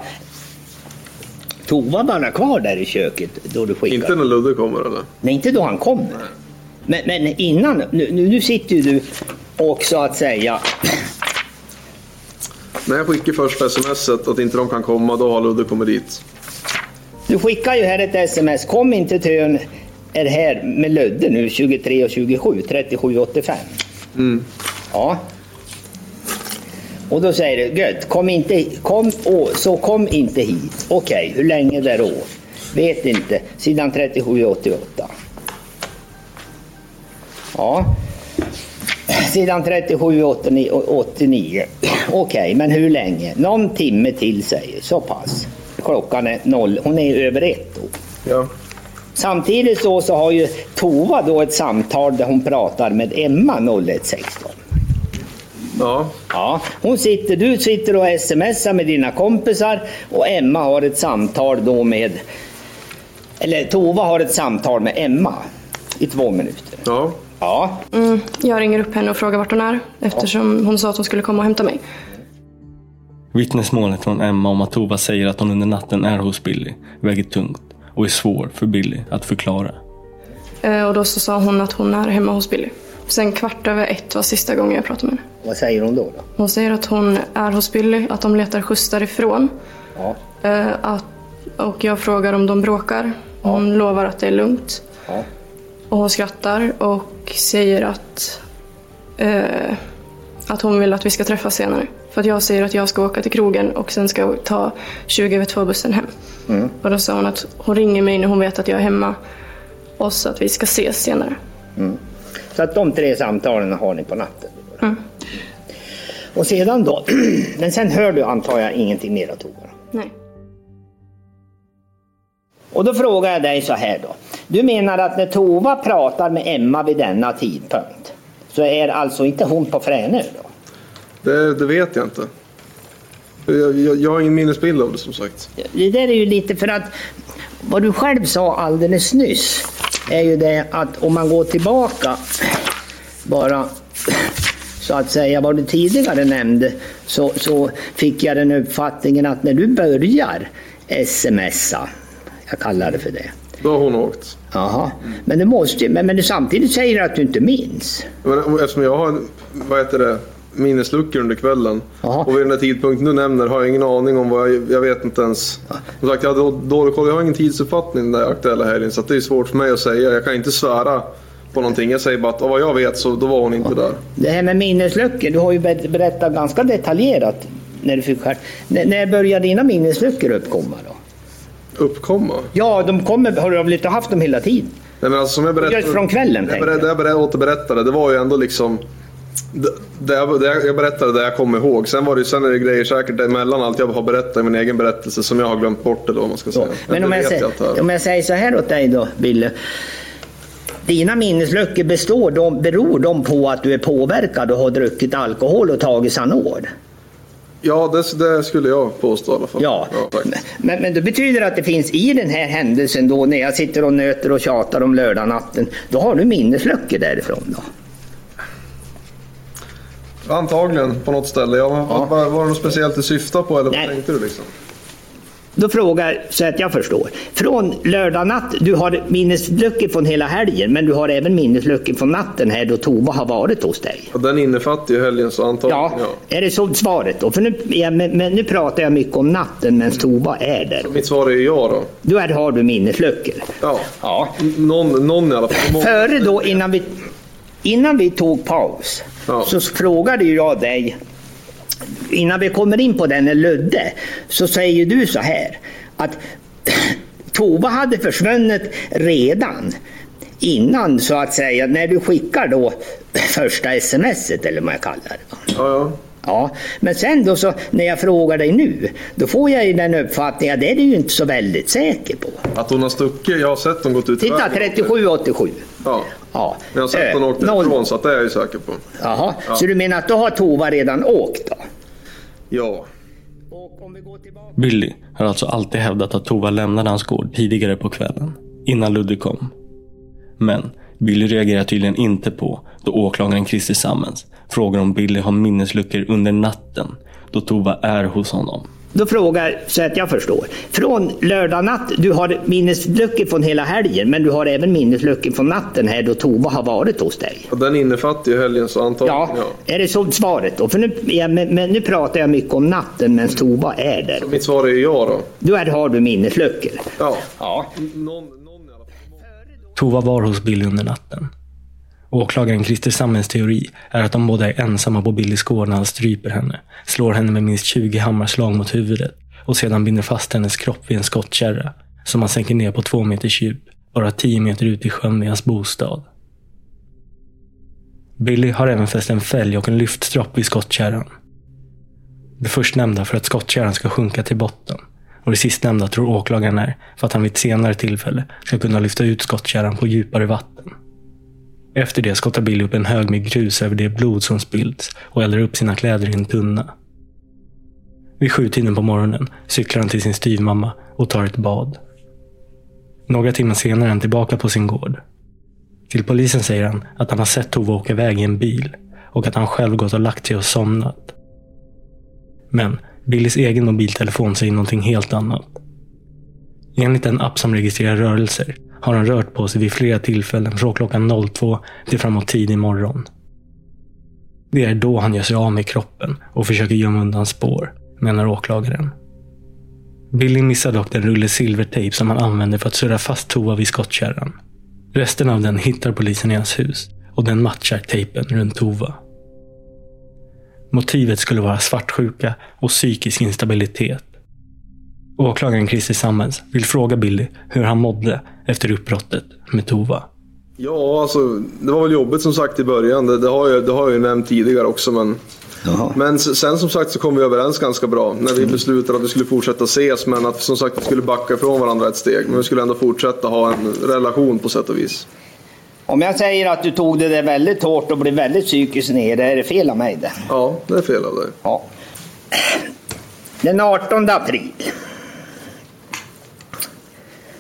Tova vara kvar där i köket då du skickar? Inte när Ludde kommer eller? Nej, inte då han kommer. Men, men, innan, nu, nu sitter ju du och så att säga när jag skickar första smset att inte de kan komma, då har Ludde kommit dit. Du skickar ju här ett sms. Kom inte till ön är här med Ludde nu 23 och 27, 37 och 85. Mm. Ja. Och då säger du, gött, kom inte, kom, å, så kom inte hit. Okej, okay, hur länge där då? Vet inte. Sidan 37 och 88. Ja. Sidan 37 och 89. Okej, okay, men hur länge? Någon timme till säger så pass. Klockan är noll, hon är över ett då. Ja. Samtidigt så, så har ju Tova då ett samtal där hon pratar med Emma 0116. Ja. ja. Hon sitter, du sitter och smsar med dina kompisar och Emma har ett samtal då med... Eller Tova har ett samtal med Emma i två minuter. Ja. Ja. Mm, jag ringer upp henne och frågar vart hon är eftersom hon sa att hon skulle komma och hämta mig. Vittnesmålet från Emma om att Tova säger att hon under natten är hos Billy väger tungt och är svår för Billy att förklara. Eh, och då så sa hon att hon är hemma hos Billy. Sen kvart över ett var sista gången jag pratade med henne. Vad säger hon då? då? Hon säger att hon är hos Billy, att de letar skjuts därifrån. Ja. Eh, att, och jag frågar om de bråkar. Hon ja. lovar att det är lugnt. Ja. Och hon skrattar och säger att, eh, att hon vill att vi ska träffas senare. För att jag säger att jag ska åka till krogen och sen ska jag ta 20 över 2 bussen hem. Mm. Och då sa hon att hon ringer mig när hon vet att jag är hemma. Och så att vi ska ses senare. Mm. Så att de tre samtalen har ni på natten? Mm. Och sedan då? <clears throat> Men sen hör du antar jag ingenting mer av Tova? Nej. Och då frågar jag dig så här då. Du menar att när Tova pratar med Emma vid denna tidpunkt så är alltså inte hon på Fränö då? Det, det vet jag inte. Jag, jag, jag har ingen minnesbild av det som sagt. Det där är ju lite för att vad du själv sa alldeles nyss är ju det att om man går tillbaka bara så att säga vad du tidigare nämnde så, så fick jag den uppfattningen att när du börjar smsa, jag kallar det för det, då har hon åkt. Jaha. Men, det måste, men, men samtidigt säger du att du inte minns. Men, eftersom jag har vad heter det, minnesluckor under kvällen. Aha. Och vid den här tidpunkten du nämner har jag ingen aning om vad jag, jag vet inte ens. Som sagt, jag har dålig koll. Jag har ingen tidsuppfattning den där aktuella helgen. Så det är svårt för mig att säga. Jag kan inte svära på någonting. Jag säger bara att av vad jag vet så då var hon inte ja. där. Det här med minnesluckor, du har ju berättat ganska detaljerat. När, du fick när, när började dina minnesluckor uppkomma då? Uppkomma? Ja, de kommer, har du väl inte haft dem hela tiden? Nej, men alltså, som jag berättade, Just från kvällen? Jag berättade, jag berättade, återberättade, det var ju ändå liksom det, jag, det jag berättade det jag kom ihåg. Sen, var det, sen är det grejer säkert emellan allt jag har berättat i min egen berättelse som jag har glömt bort. Eller vad man ska säga. Men om jag, säger, om jag säger så här åt dig då, Bille. Dina minnesluckor består de, beror de på att du är påverkad och har druckit alkohol och tagit Sanord? Ja, det, det skulle jag påstå i alla fall. Ja, tack. men, men det betyder att det finns i den här händelsen då när jag sitter och nöter och tjatar om lördagnatten, då har du minnesluckor därifrån då? Antagligen på något ställe. Ja, men Var, var det något speciellt du syftade på eller vad tänkte du liksom? Då frågar så att jag förstår. Från lördag natt, du har minnesluckor från hela helgen men du har även minnesluckor från natten här då Tova har varit hos dig. Och den innefattar ju helgen så antagligen Ja, är det så svaret då? För nu, ja, men, men nu pratar jag mycket om natten medan Tova är där. Mitt svar är ja då. Då är, har du minnesluckor. Ja. ja. Någon, någon i alla fall. Före då, innan vi, innan vi tog paus, så frågade ju jag dig innan vi kommer in på den Ludde, så säger du så här att <clears throat> Tova hade försvunnit redan innan så att säga, när du skickar då <clears throat> första smset eller vad jag kallar det. Ja, ja. Ja, men sen då så när jag frågar dig nu, då får jag ju den uppfattningen att det är du ju inte så väldigt säker på. Att hon har stuckit? Jag har sett hon gått ut Titta, vägen. 3787. Ja. Ja. Men jag har sett Eh, hon åkte noll. ifrån så att det är jag ju säker på. Jaha, Ja. så du menar att då har Tova redan åkt? Ja. Billy har alltså alltid hävdat att Tova lämnade hans gård tidigare på kvällen, innan Ludde kom. Men Billy reagerar tydligen inte på då åklagaren Christer Sammens frågar om Billy har minnesluckor under natten då Tova är hos honom. Då frågar, så att jag förstår. Från lördag natt, du har minnesluckor från hela helgen men du har även minnesluckor från natten här då Tova har varit hos dig. Och den innefattar ju helgen så antagligen Ja, ja. är det så svaret då? För nu, ja, men, men nu pratar jag mycket om natten medan Tova är där. Mitt svar är ja då. Då är, har du minnesluckor. Ja. Ja. Tova var hos Billy under natten. Åklagaren Christer Sammens teori är att de båda är ensamma på Billys gård när han stryper henne, slår henne med minst 20 hammarslag mot huvudet och sedan binder fast hennes kropp vid en skottkärra som han sänker ner på två meters djup, bara 10 meter ut i sjön vid hans bostad. Billy har även fäst en fälg och en lyftstropp vid skottkärran. Det förstnämnda för att skottkärran ska sjunka till botten och det sistnämnda tror åklagaren är för att han vid ett senare tillfälle ska kunna lyfta ut skottkärran på djupare vatten. Efter det skottar Billy upp en hög med grus över det blod som spillts och eldar upp sina kläder i en tunna. Vid sjutiden på morgonen cyklar han till sin styvmamma och tar ett bad. Några timmar senare är han tillbaka på sin gård. Till polisen säger han att han har sett Tove åka iväg i en bil och att han själv gått och lagt sig och somnat. Men Billys egen mobiltelefon säger någonting helt annat. Enligt en app som registrerar rörelser har han rört på sig vid flera tillfällen från klockan 02 till framåt tidig morgon. Det är då han gör sig av med kroppen och försöker gömma undan spår, menar åklagaren. Billy missar dock den rulle silvertejp som han använder för att surra fast Tova vid skottkärran. Resten av den hittar polisen i hans hus och den matchar tejpen runt Tova. Motivet skulle vara svartsjuka och psykisk instabilitet. Åklagaren Christer Sammens vill fråga Billy hur han mådde efter uppbrottet med Tova. Ja, alltså det var väl jobbigt som sagt i början. Det, det, har, jag, det har jag ju nämnt tidigare också. Men, men sen som sagt så kom vi överens ganska bra när vi beslutade att vi skulle fortsätta ses. Men att som sagt vi skulle backa ifrån varandra ett steg. Men vi skulle ändå fortsätta ha en relation på sätt och vis. Om jag säger att du tog det där väldigt hårt och blev väldigt psykiskt nere, är det fel av mig det? Ja, det är fel av dig. Ja. Den 18 april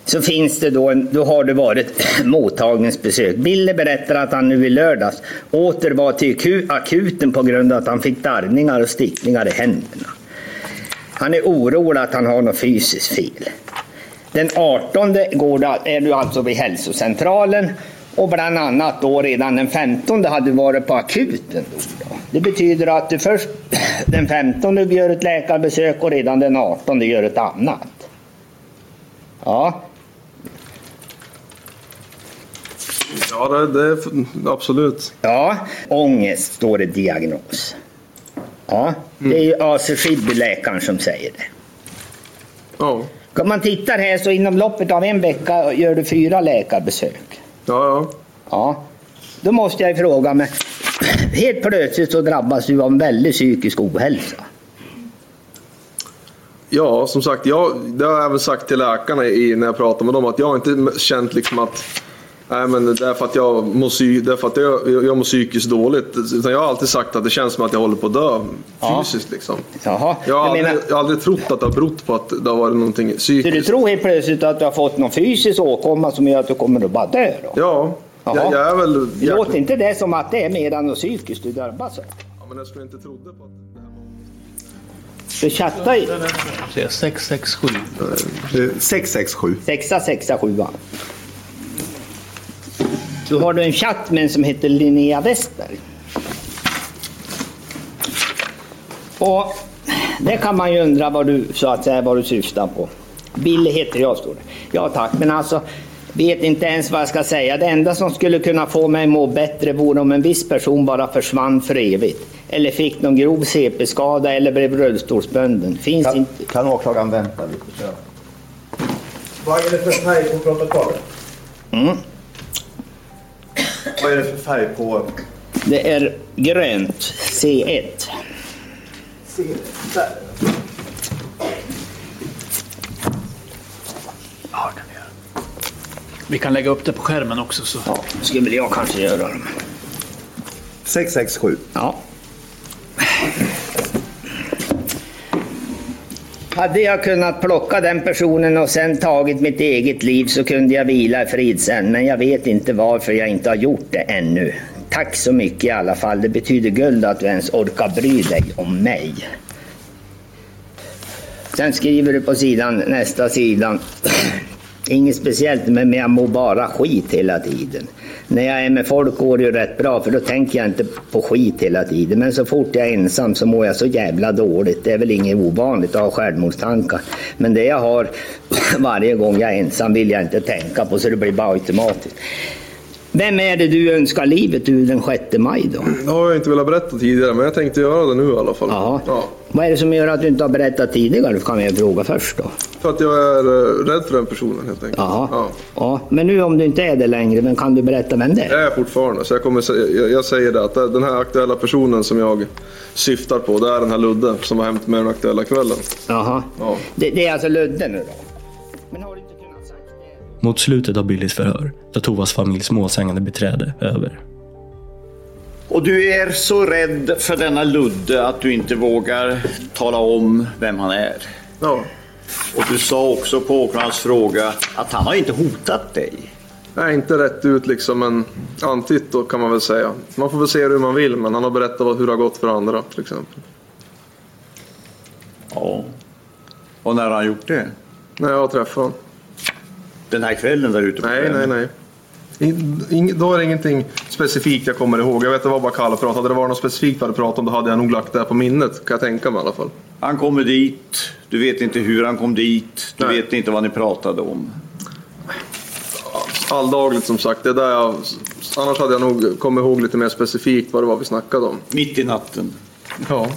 så finns det då, en, då har det varit <clears throat> mottagningsbesök. Bille berättar att han nu i lördags åter var till akuten på grund av att han fick darrningar och stickningar i händerna. Han är orolig att han har något fysiskt fel. Den 18 går det, är du alltså vid hälsocentralen och bland annat då redan den 15 hade du varit på akuten. Då. Det betyder att du först <clears throat> den 15 gör ett läkarbesök och redan den 18 gör ett annat. Ja, Ja, det, det absolut. ja. ångest står det diagnos. Ja, det är ju AC Schibby läkaren som säger det. Ja. Om man tittar här så inom loppet av en vecka gör du fyra läkarbesök. Ja, ja. Ja, då måste jag fråga mig. <sniffs> Helt plötsligt så drabbas du av en väldig psykisk ohälsa. Ja, som sagt, jag, det har jag även sagt till läkarna i, när jag pratar med dem att jag har inte känt liksom att Nej, men det är för att jag mår, psy därför att jag, jag mår psykiskt dåligt. Jag har alltid sagt att det känns som att jag håller på att dö fysiskt. Ja. Liksom. Jaha. Jag, har aldrig, menar... jag har aldrig trott att det har berott på att det har varit någonting psykiskt. Så du tror helt plötsligt att du har fått någon fysisk åkomma som gör att du kommer att bara dö? Då? Ja. Jag, jag är väl. Låter inte det som att det är medan och psykiskt du drabbas av? Ja, men jag skulle inte trodde på att... Du chattar ju. 667. 667. 667. Då har du en chatt med en som heter Linnea Westberg? Och det kan man ju undra vad du, så att säga, vad du syftar på. Billy heter jag, står det. Ja tack, men alltså vet inte ens vad jag ska säga. Det enda som skulle kunna få mig må bättre vore om en viss person bara försvann för evigt. Eller fick någon grov CP-skada eller blev rullstolsbunden. Finns kan, inte... Kan åklagaren vänta lite? Vad är det för färg på protokollet? Mm. Vad är det för färg på... Det är grönt, C1. Där. Vi kan lägga upp det på skärmen också. Så. Ja, det skulle väl jag kanske göra. 667. Ja. Hade jag kunnat plocka den personen och sen tagit mitt eget liv så kunde jag vila i frid sen. Men jag vet inte varför jag inte har gjort det ännu. Tack så mycket i alla fall. Det betyder guld att du ens orkar bry dig om mig. Sen skriver du på sidan, nästa sidan. <clears throat> Inget speciellt, men jag mår bara skit hela tiden. När jag är med folk går det ju rätt bra för då tänker jag inte på skit hela tiden. Men så fort jag är ensam så mår jag så jävla dåligt. Det är väl inget ovanligt att ha självmordstankar. Men det jag har <coughs> varje gång jag är ensam vill jag inte tänka på så det blir bara automatiskt. Vem är det du önskar livet ur den 6 maj då? Det har jag inte velat berätta tidigare, men jag tänkte göra det nu i alla fall. Jaha. Ja. Vad är det som gör att du inte har berättat tidigare? kan jag fråga först då. För att jag är eh, rädd för den personen helt enkelt. Jaha. Ja. Ja, men nu om du inte är det längre, men kan du berätta vem det är? Jag är fortfarande, så jag, kommer, jag, jag säger det att det- den här aktuella personen som jag syftar på, det är den här Ludde som var hämtat med den aktuella kvällen. Jaha. Ja. Det, det är alltså Ludde nu då? Mot slutet av Billys förhör tar Tovas familjs målsägande beträde över. Och du är så rädd för denna Ludde att du inte vågar tala om vem han är. Ja. Och du sa också på åklagarens fråga att han har inte hotat dig. Nej, inte rätt ut liksom, men antytt då kan man väl säga. Man får väl se hur man vill, men han har berättat hur det har gått för andra till exempel. Ja. Och när har han gjort det? När jag har träffat honom. Den här kvällen där ute på Nej, nej, kvällen? nej. In, då är det ingenting specifikt jag kommer ihåg. Jag vet det var bara Kalle pratade. Hade det varit något specifikt vi hade pratat om då hade jag nog lagt det på minnet. Kan jag tänka mig i alla fall. Han kommer dit, du vet inte hur han kom dit, du vet inte vad ni pratade om. Alldagligt som sagt. Det är där jag, annars hade jag nog kommit ihåg lite mer specifikt vad det var vi snackade om. Mitt i natten? Ja.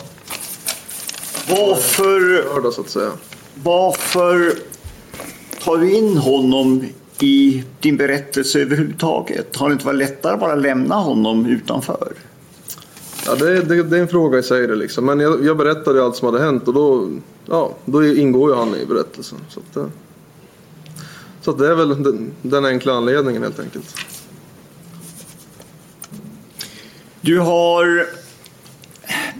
Varför, Lördag så att säga. varför tar du in honom i din berättelse överhuvudtaget? Har det inte varit lättare att bara lämna honom utanför? Ja, det, det, det är en fråga i sig det liksom. Men jag, jag berättade allt som hade hänt och då, ja, då ingår ju han i berättelsen. Så, att, det- så att det är väl den, den enkla anledningen helt enkelt. Du har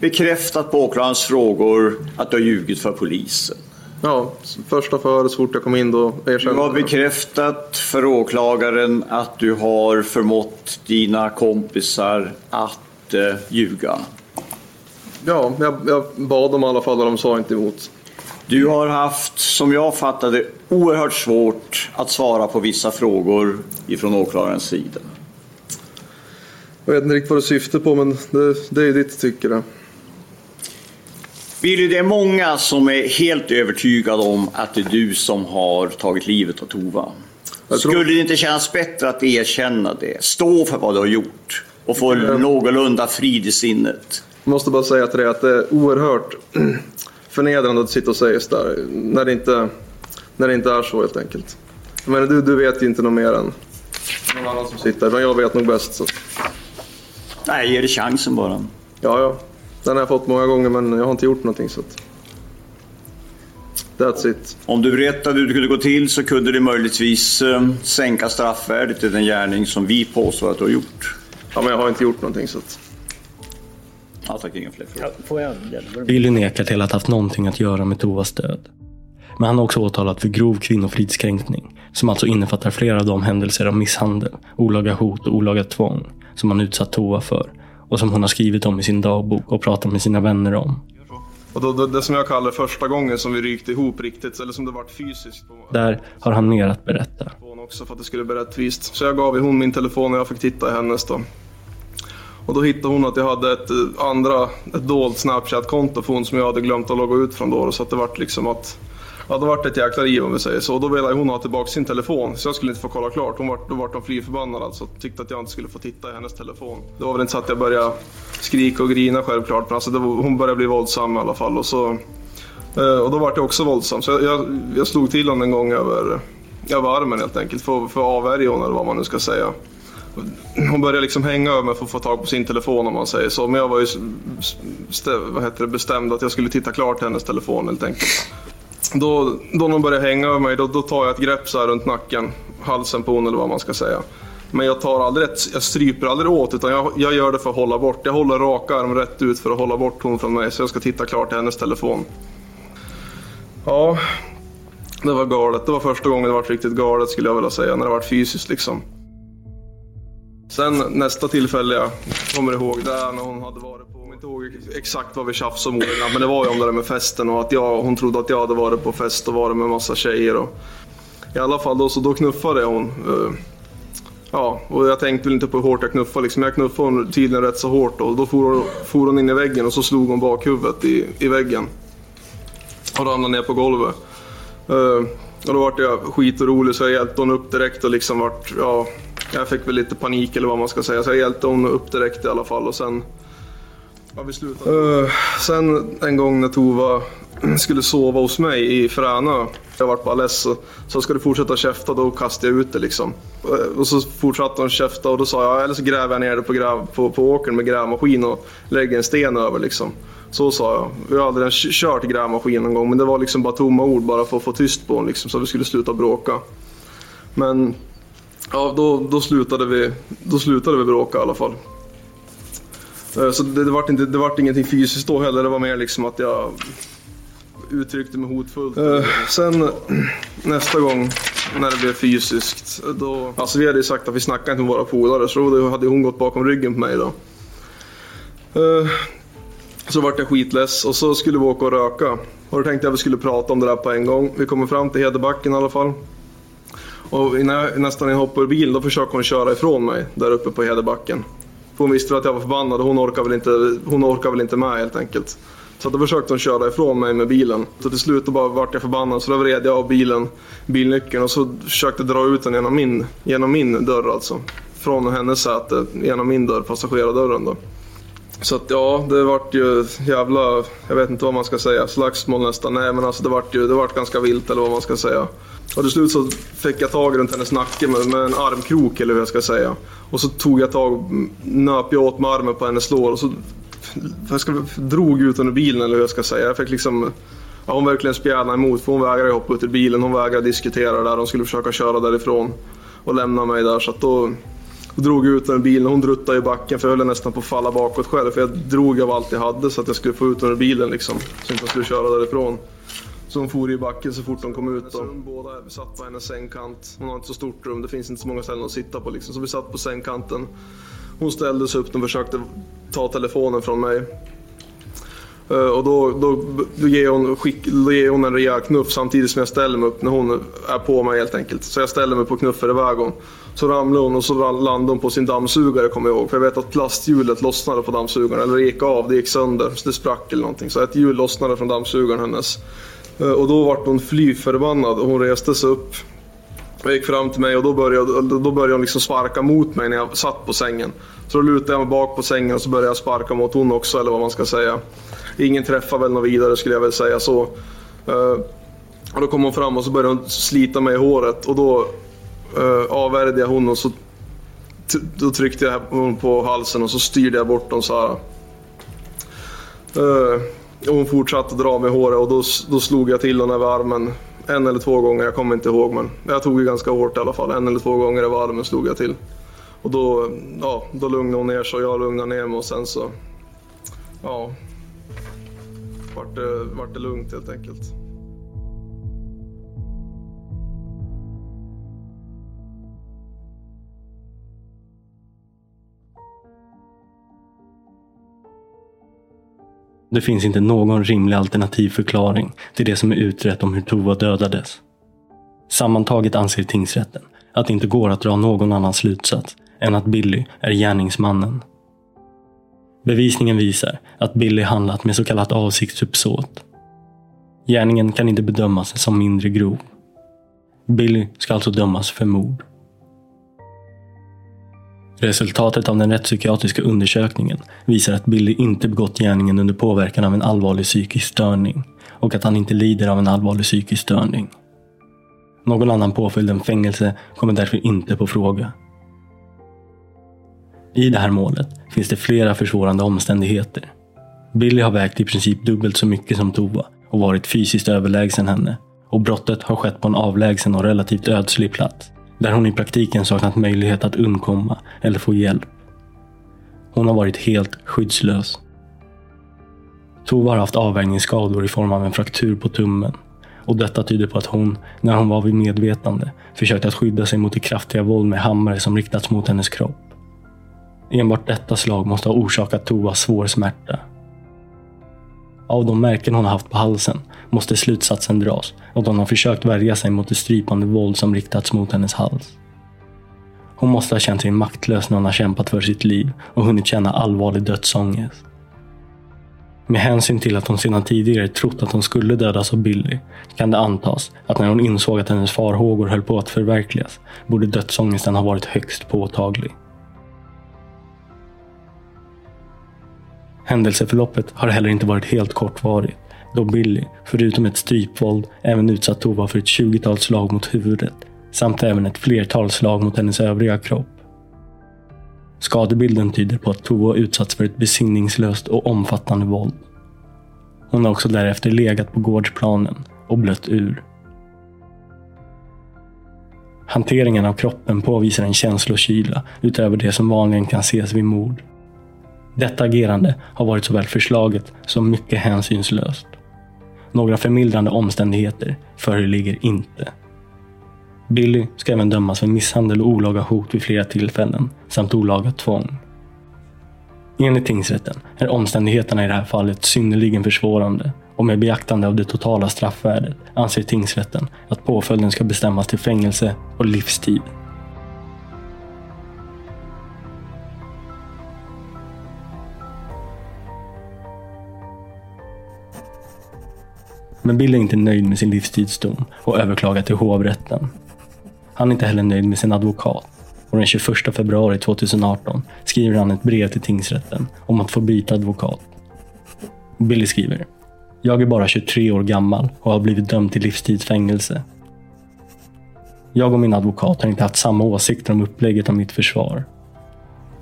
bekräftat på åklagarens frågor att du har ljugit för polisen. Ja, första föret så fort jag kom in då Du erkände har jag. bekräftat för åklagaren att du har förmått dina kompisar att eh, ljuga. Ja, jag, jag bad dem i alla fall och de sa inte emot. Du har haft, som jag fattade, oerhört svårt att svara på vissa frågor ifrån åklagarens sida. Jag vet inte riktigt vad du syftar på men det, det är ditt tycke det. Billy, det är många som är helt övertygade om att det är du som har tagit livet av Tova. Skulle det inte kännas bättre att erkänna det? Stå för vad du har gjort och få någorlunda frid i sinnet. Jag måste bara säga till dig att det är oerhört <clears throat> förnedrande att sitta och säga sådär när det inte, när det inte är så helt enkelt. Men du, du vet ju inte något mer än någon annan som sitter, men jag vet nog bäst. Så. Nej, ge det chansen bara. Ja, ja. Den har jag fått många gånger men jag har inte gjort någonting så att... That's it. Om du berättade hur det kunde gå till så kunde det möjligtvis eh, sänka straffvärdet till den gärning som vi påstår att du har gjort. Ja, men jag har inte gjort någonting så att... Ja, tack, inga fler frågor. Billy nekar till att ha haft någonting att göra med Tovas död. Men han är också åtalad för grov kvinnofridskränkning, som alltså innefattar flera av de händelser av misshandel, olaga hot och olaga tvång som han utsatt Tova för och som hon har skrivit om i sin dagbok och pratat med sina vänner om. Och då, det, det som jag kallar första gången som vi rykte ihop riktigt, eller som det vart fysiskt. Där har han mer att berätta. också för att det skulle bli rättvist. Så jag gav hon min telefon och jag fick titta i hennes då. Och då hittade hon att jag hade ett eh, andra, ett dolt Snapchat-konto för hon som jag hade glömt att logga ut från då. Så att det vart liksom att, ja det vart ett jäkla liv om vi säger så. Och då ville hon ha tillbaka sin telefon så jag skulle inte få kolla klart. Hon vart, då vart hon fly förbannad alltså. Tyckte att jag inte skulle få titta i hennes telefon. Det var väl inte så att jag började skrika och grina självklart. Men alltså det var, hon började bli våldsam i alla fall. Och, så, eh, och då vart jag också våldsam. Så jag, jag, jag slog till honom en gång över, över armen helt enkelt. För, för att avvärja honom eller vad man nu ska säga. Hon började liksom hänga över mig för att få tag på sin telefon om man säger så. Men jag var ju vad heter det, bestämd att jag skulle titta klart hennes telefon helt enkelt. Då, då när hon börjar hänga över mig då, då tar jag ett grepp så här runt nacken, halsen på hon eller vad man ska säga. Men jag tar aldrig ett, jag stryper aldrig åt utan jag, jag gör det för att hålla bort. Jag håller rak arm rätt ut för att hålla bort hon från mig så jag ska titta klart i hennes telefon. Ja, det var galet. Det var första gången det var riktigt galet skulle jag vilja säga, när det var fysiskt liksom. Sen nästa tillfälle jag kommer ihåg, det är när hon hade varit inte ihåg exakt vad vi tjafsade om ordagrant, men det var ju om det där med festen och att jag, hon trodde att jag hade varit på fest och varit med massa tjejer. Och, I alla fall då, så då knuffade jag hon. Eh, ja, och jag tänkte väl inte på hur hårt jag knuffade liksom. Jag knuffade hon tydligen rätt så hårt och då for hon, for hon in i väggen och så slog hon bakhuvudet i, i väggen. Och ramlade ner på golvet. Eh, och då vart jag skitorolig så jag hjälpte hon upp direkt och liksom vart, ja, jag fick väl lite panik eller vad man ska säga. Så jag hjälpte hon upp direkt i alla fall och sen, vi slutade. Uh, sen en gång när Tova <clears throat> skulle sova hos mig i Fräna. Jag vart bara less så, ska du fortsätta käfta då kastade jag ut det liksom. Eh, och så fortsatte hon käfta och då sa jag eller så gräver jag ner det på, gräv, på, på åkern med grävmaskin och lägger en sten över liksom. Så sa jag. Vi har aldrig ens kört grävmaskin någon gång men det var liksom bara tomma ord bara för att få tyst på honom liksom, så vi skulle sluta bråka. Men ja, då, då, slutade vi, då slutade vi bråka i alla fall. Eh, Så det, det, vart inte, det vart ingenting fysiskt då heller, det var mer liksom att jag uttryckte mig hotfullt. Eh, sen nästa gång när det blev fysiskt, då... Alltså vi hade ju sagt att vi snackade inte med våra polare, så då hade hon gått bakom ryggen på mig då. Eh, Så vart jag skitless och så skulle vi åka och röka. Och då tänkte jag att vi skulle prata om det där på en gång. Vi kommer fram till Hedebacken i alla fall. Och innan jag, nästan jag hoppar ur bilen då försöker hon köra ifrån mig där uppe på Hedebacken. För hon visste väl att jag var förbannad och hon orkar väl inte, hon orkar väl inte med helt enkelt. Så då försökte hon köra ifrån mig med bilen. Så till slut då bara vart jag förbannad så då vred jag av bilen, bilnyckeln och så försökte dra ut den genom min, genom min dörr alltså. Från hennes säte genom min dörr, passagerardörren då. Så att ja, det vart ju jävla, jag vet inte vad man ska säga, slagsmål nästan. Nej men alltså det vart ju, det vart ganska vilt eller vad man ska säga. Och till slut så fick jag tag runt hennes nacke med, med en armkrok eller hur jag ska säga. Och så tog jag tag, nöp jag åt med armen på hennes lår och så jag ska, drog ut under bilen eller hur jag ska säga. Jag fick liksom, ja, hon verkligen spjärna emot för hon vägrade hoppa ut ur bilen. Hon vägrade diskutera det där. Hon skulle försöka köra därifrån och lämna mig där. Så att då, då drog jag ut henne ur bilen. Hon druttade i backen för jag höll nästan på att falla bakåt själv. För jag drog av allt jag hade så att jag skulle få ut henne ur bilen liksom. Så att jag skulle köra därifrån. Så hon for i backen så fort de kom ut. Då. Båda satt på hennes sängkant. Hon har inte så stort rum. Det finns inte så många ställen att sitta på liksom. Så vi satt på sängkanten. Hon ställde sig upp och försökte ta telefonen från mig. Eh, och då, då, då, ger hon, skick, då ger hon en rejäl knuff samtidigt som jag ställer mig upp när hon är på mig helt enkelt. Så jag ställer mig på knuffar iväg hon. Så ramlade hon och så landade hon på sin dammsugare kommer jag ihåg. För jag vet att plasthjulet lossnade på dammsugaren. Eller det gick av, det gick sönder. Så det sprack eller någonting. Så ett hjul lossnade från dammsugaren hennes. Eh, och då vart hon fly förbannad och hon reste sig upp. Och gick fram till mig och då började, då började hon liksom sparka mot mig när jag satt på sängen. Så då lutade jag mig bak på sängen och så började jag sparka mot hon också eller vad man ska säga. Ingen träffade väl något vidare skulle jag väl säga så. Eh, och då kom hon fram och så började hon slita mig i håret och då uh, avvärjde jag hon och så då tryckte jag hon på halsen och så styrde jag bort dem så här. Och hon fortsatte dra mig i håret och då, då slog jag till henne över armen. En eller två gånger, jag kommer inte ihåg men jag tog ju ganska hårt i alla fall. En eller två gånger över armen slog jag till. Och då, ja, då lugnade hon ner sig och jag lugnade ner mig och sen så, ja, vart det, vart det lugnt helt enkelt. Det finns inte någon rimlig alternativ förklaring till det som är utrett om hur Tova dödades. Sammantaget anser tingsrätten att det inte går att dra någon annan slutsats än att Billy är gärningsmannen. Bevisningen visar att Billy handlat med så kallat avsiktsuppsåt. Gärningen kan inte bedömas som mindre grov. Billy ska alltså dömas för mord. Resultatet av den rättspsykiatriska undersökningen visar att Billy inte begått gärningen under påverkan av en allvarlig psykisk störning och att han inte lider av en allvarlig psykisk störning. Någon annan påföljd än fängelse kommer därför inte på fråga. I det här målet finns det flera försvårande omständigheter. Billy har vägt i princip dubbelt så mycket som Tova och varit fysiskt överlägsen henne. Och brottet har skett på en avlägsen och relativt ödslig plats där hon i praktiken saknat möjlighet att undkomma eller få hjälp. Hon har varit helt skyddslös. Tova har haft avvärjningsskador i form av en fraktur på tummen. Och detta tyder på att hon, när hon var vid medvetande, försökte att skydda sig mot det kraftiga våld med hammare som riktats mot hennes kropp. Enbart detta slag måste ha orsakat Tova svår smärta. Av de märken hon har haft på halsen måste slutsatsen dras att hon har försökt värja sig mot det strypande våld som riktats mot hennes hals. Hon måste ha känt sig maktlös när hon har kämpat för sitt liv och hunnit känna allvarlig dödsångest. Med hänsyn till att hon sedan tidigare trott att hon skulle dödas av Billy kan det antas att när hon insåg att hennes farhågor höll på att förverkligas borde dödsångesten ha varit högst påtaglig. Händelseförloppet har heller inte varit helt kortvarigt då Billy, förutom ett strypvåld, även utsatt Tova för ett tjugotal slag mot huvudet samt även ett flertal slag mot hennes övriga kropp. Skadebilden tyder på att Tova utsatts för ett besinningslöst och omfattande våld. Hon har också därefter legat på gårdsplanen och blött ur. Hanteringen av kroppen påvisar en känslokyla utöver det som vanligen kan ses vid mord. Detta agerande har varit såväl förslaget som mycket hänsynslöst. Några förmildrande omständigheter föreligger inte. Billy ska även dömas för misshandel och olaga hot vid flera tillfällen samt olaga tvång. Enligt tingsrätten är omständigheterna i det här fallet synnerligen försvårande och med beaktande av det totala straffvärdet anser tingsrätten att påföljden ska bestämmas till fängelse och livstid. Men Bill är inte nöjd med sin livstidsdom och överklagar till hovrätten. Han är inte heller nöjd med sin advokat och den 21 februari 2018 skriver han ett brev till tingsrätten om att få byta advokat. Billy skriver. Jag är bara 23 år gammal och har blivit dömd till livstidsfängelse. Jag och min advokat har inte haft samma åsikter om upplägget av mitt försvar.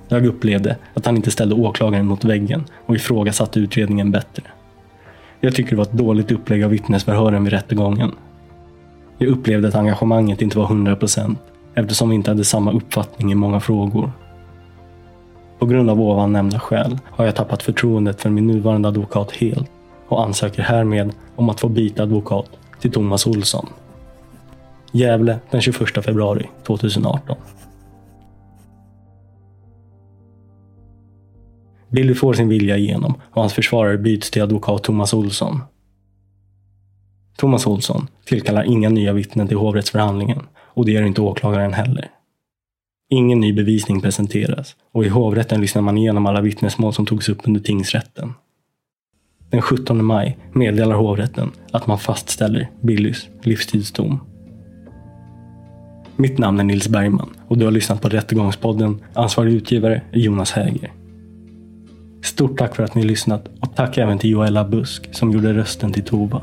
Jag upplevde att han inte ställde åklagaren mot väggen och ifrågasatte utredningen bättre. Jag tycker det var ett dåligt upplägg av vittnesförhören vid rättegången. Jag upplevde att engagemanget inte var 100% eftersom vi inte hade samma uppfattning i många frågor. På grund av ovan nämnda skäl har jag tappat förtroendet för min nuvarande advokat helt och ansöker härmed om att få byta advokat till Thomas Olsson. Gävle den 21 februari 2018. Billy får sin vilja igenom och hans försvarare byts till advokat Thomas Olsson. Thomas Olsson tillkallar inga nya vittnen till hovrättsförhandlingen och det gör inte åklagaren heller. Ingen ny bevisning presenteras och i hovrätten lyssnar man igenom alla vittnesmål som togs upp under tingsrätten. Den 17 maj meddelar hovrätten att man fastställer Billys livstidsdom. Mitt namn är Nils Bergman och du har lyssnat på Rättegångspodden. Ansvarig utgivare är Jonas Häger. Stort tack för att ni lyssnat och tack även till Joella Busk som gjorde rösten till Tova.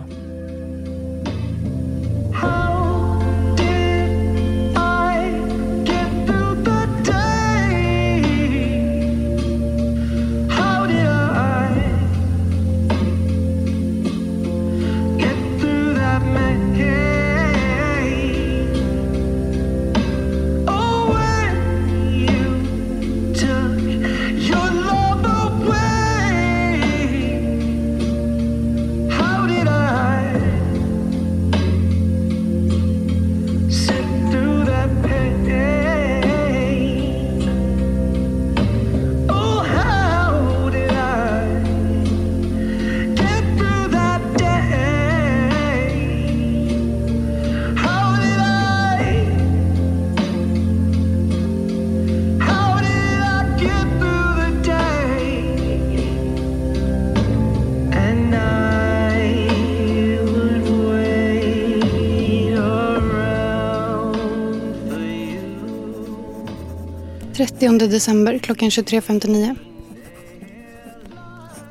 December klockan 23.59.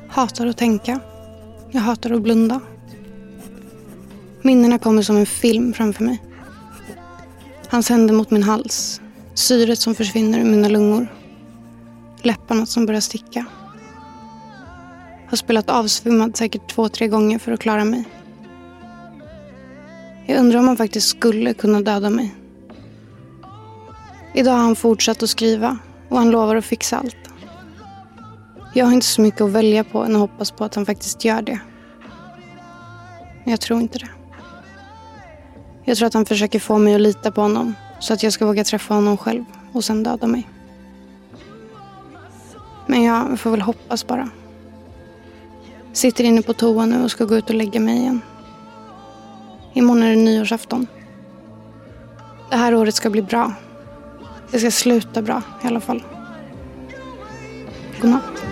Hatar att tänka. Jag hatar att blunda. Minnena kommer som en film framför mig. Hans händer mot min hals. Syret som försvinner ur mina lungor. Läpparna som börjar sticka. Har spelat avsvimmad säkert två, tre gånger för att klara mig. Jag undrar om han faktiskt skulle kunna döda mig. Idag har han fortsatt att skriva och han lovar att fixa allt. Jag har inte så mycket att välja på än att hoppas på att han faktiskt gör det. Men jag tror inte det. Jag tror att han försöker få mig att lita på honom så att jag ska våga träffa honom själv och sen döda mig. Men jag får väl hoppas bara. Sitter inne på toa nu och ska gå ut och lägga mig igen. Imorgon är det nyårsafton. Det här året ska bli bra. Det ska sluta bra i alla fall. Godnatt.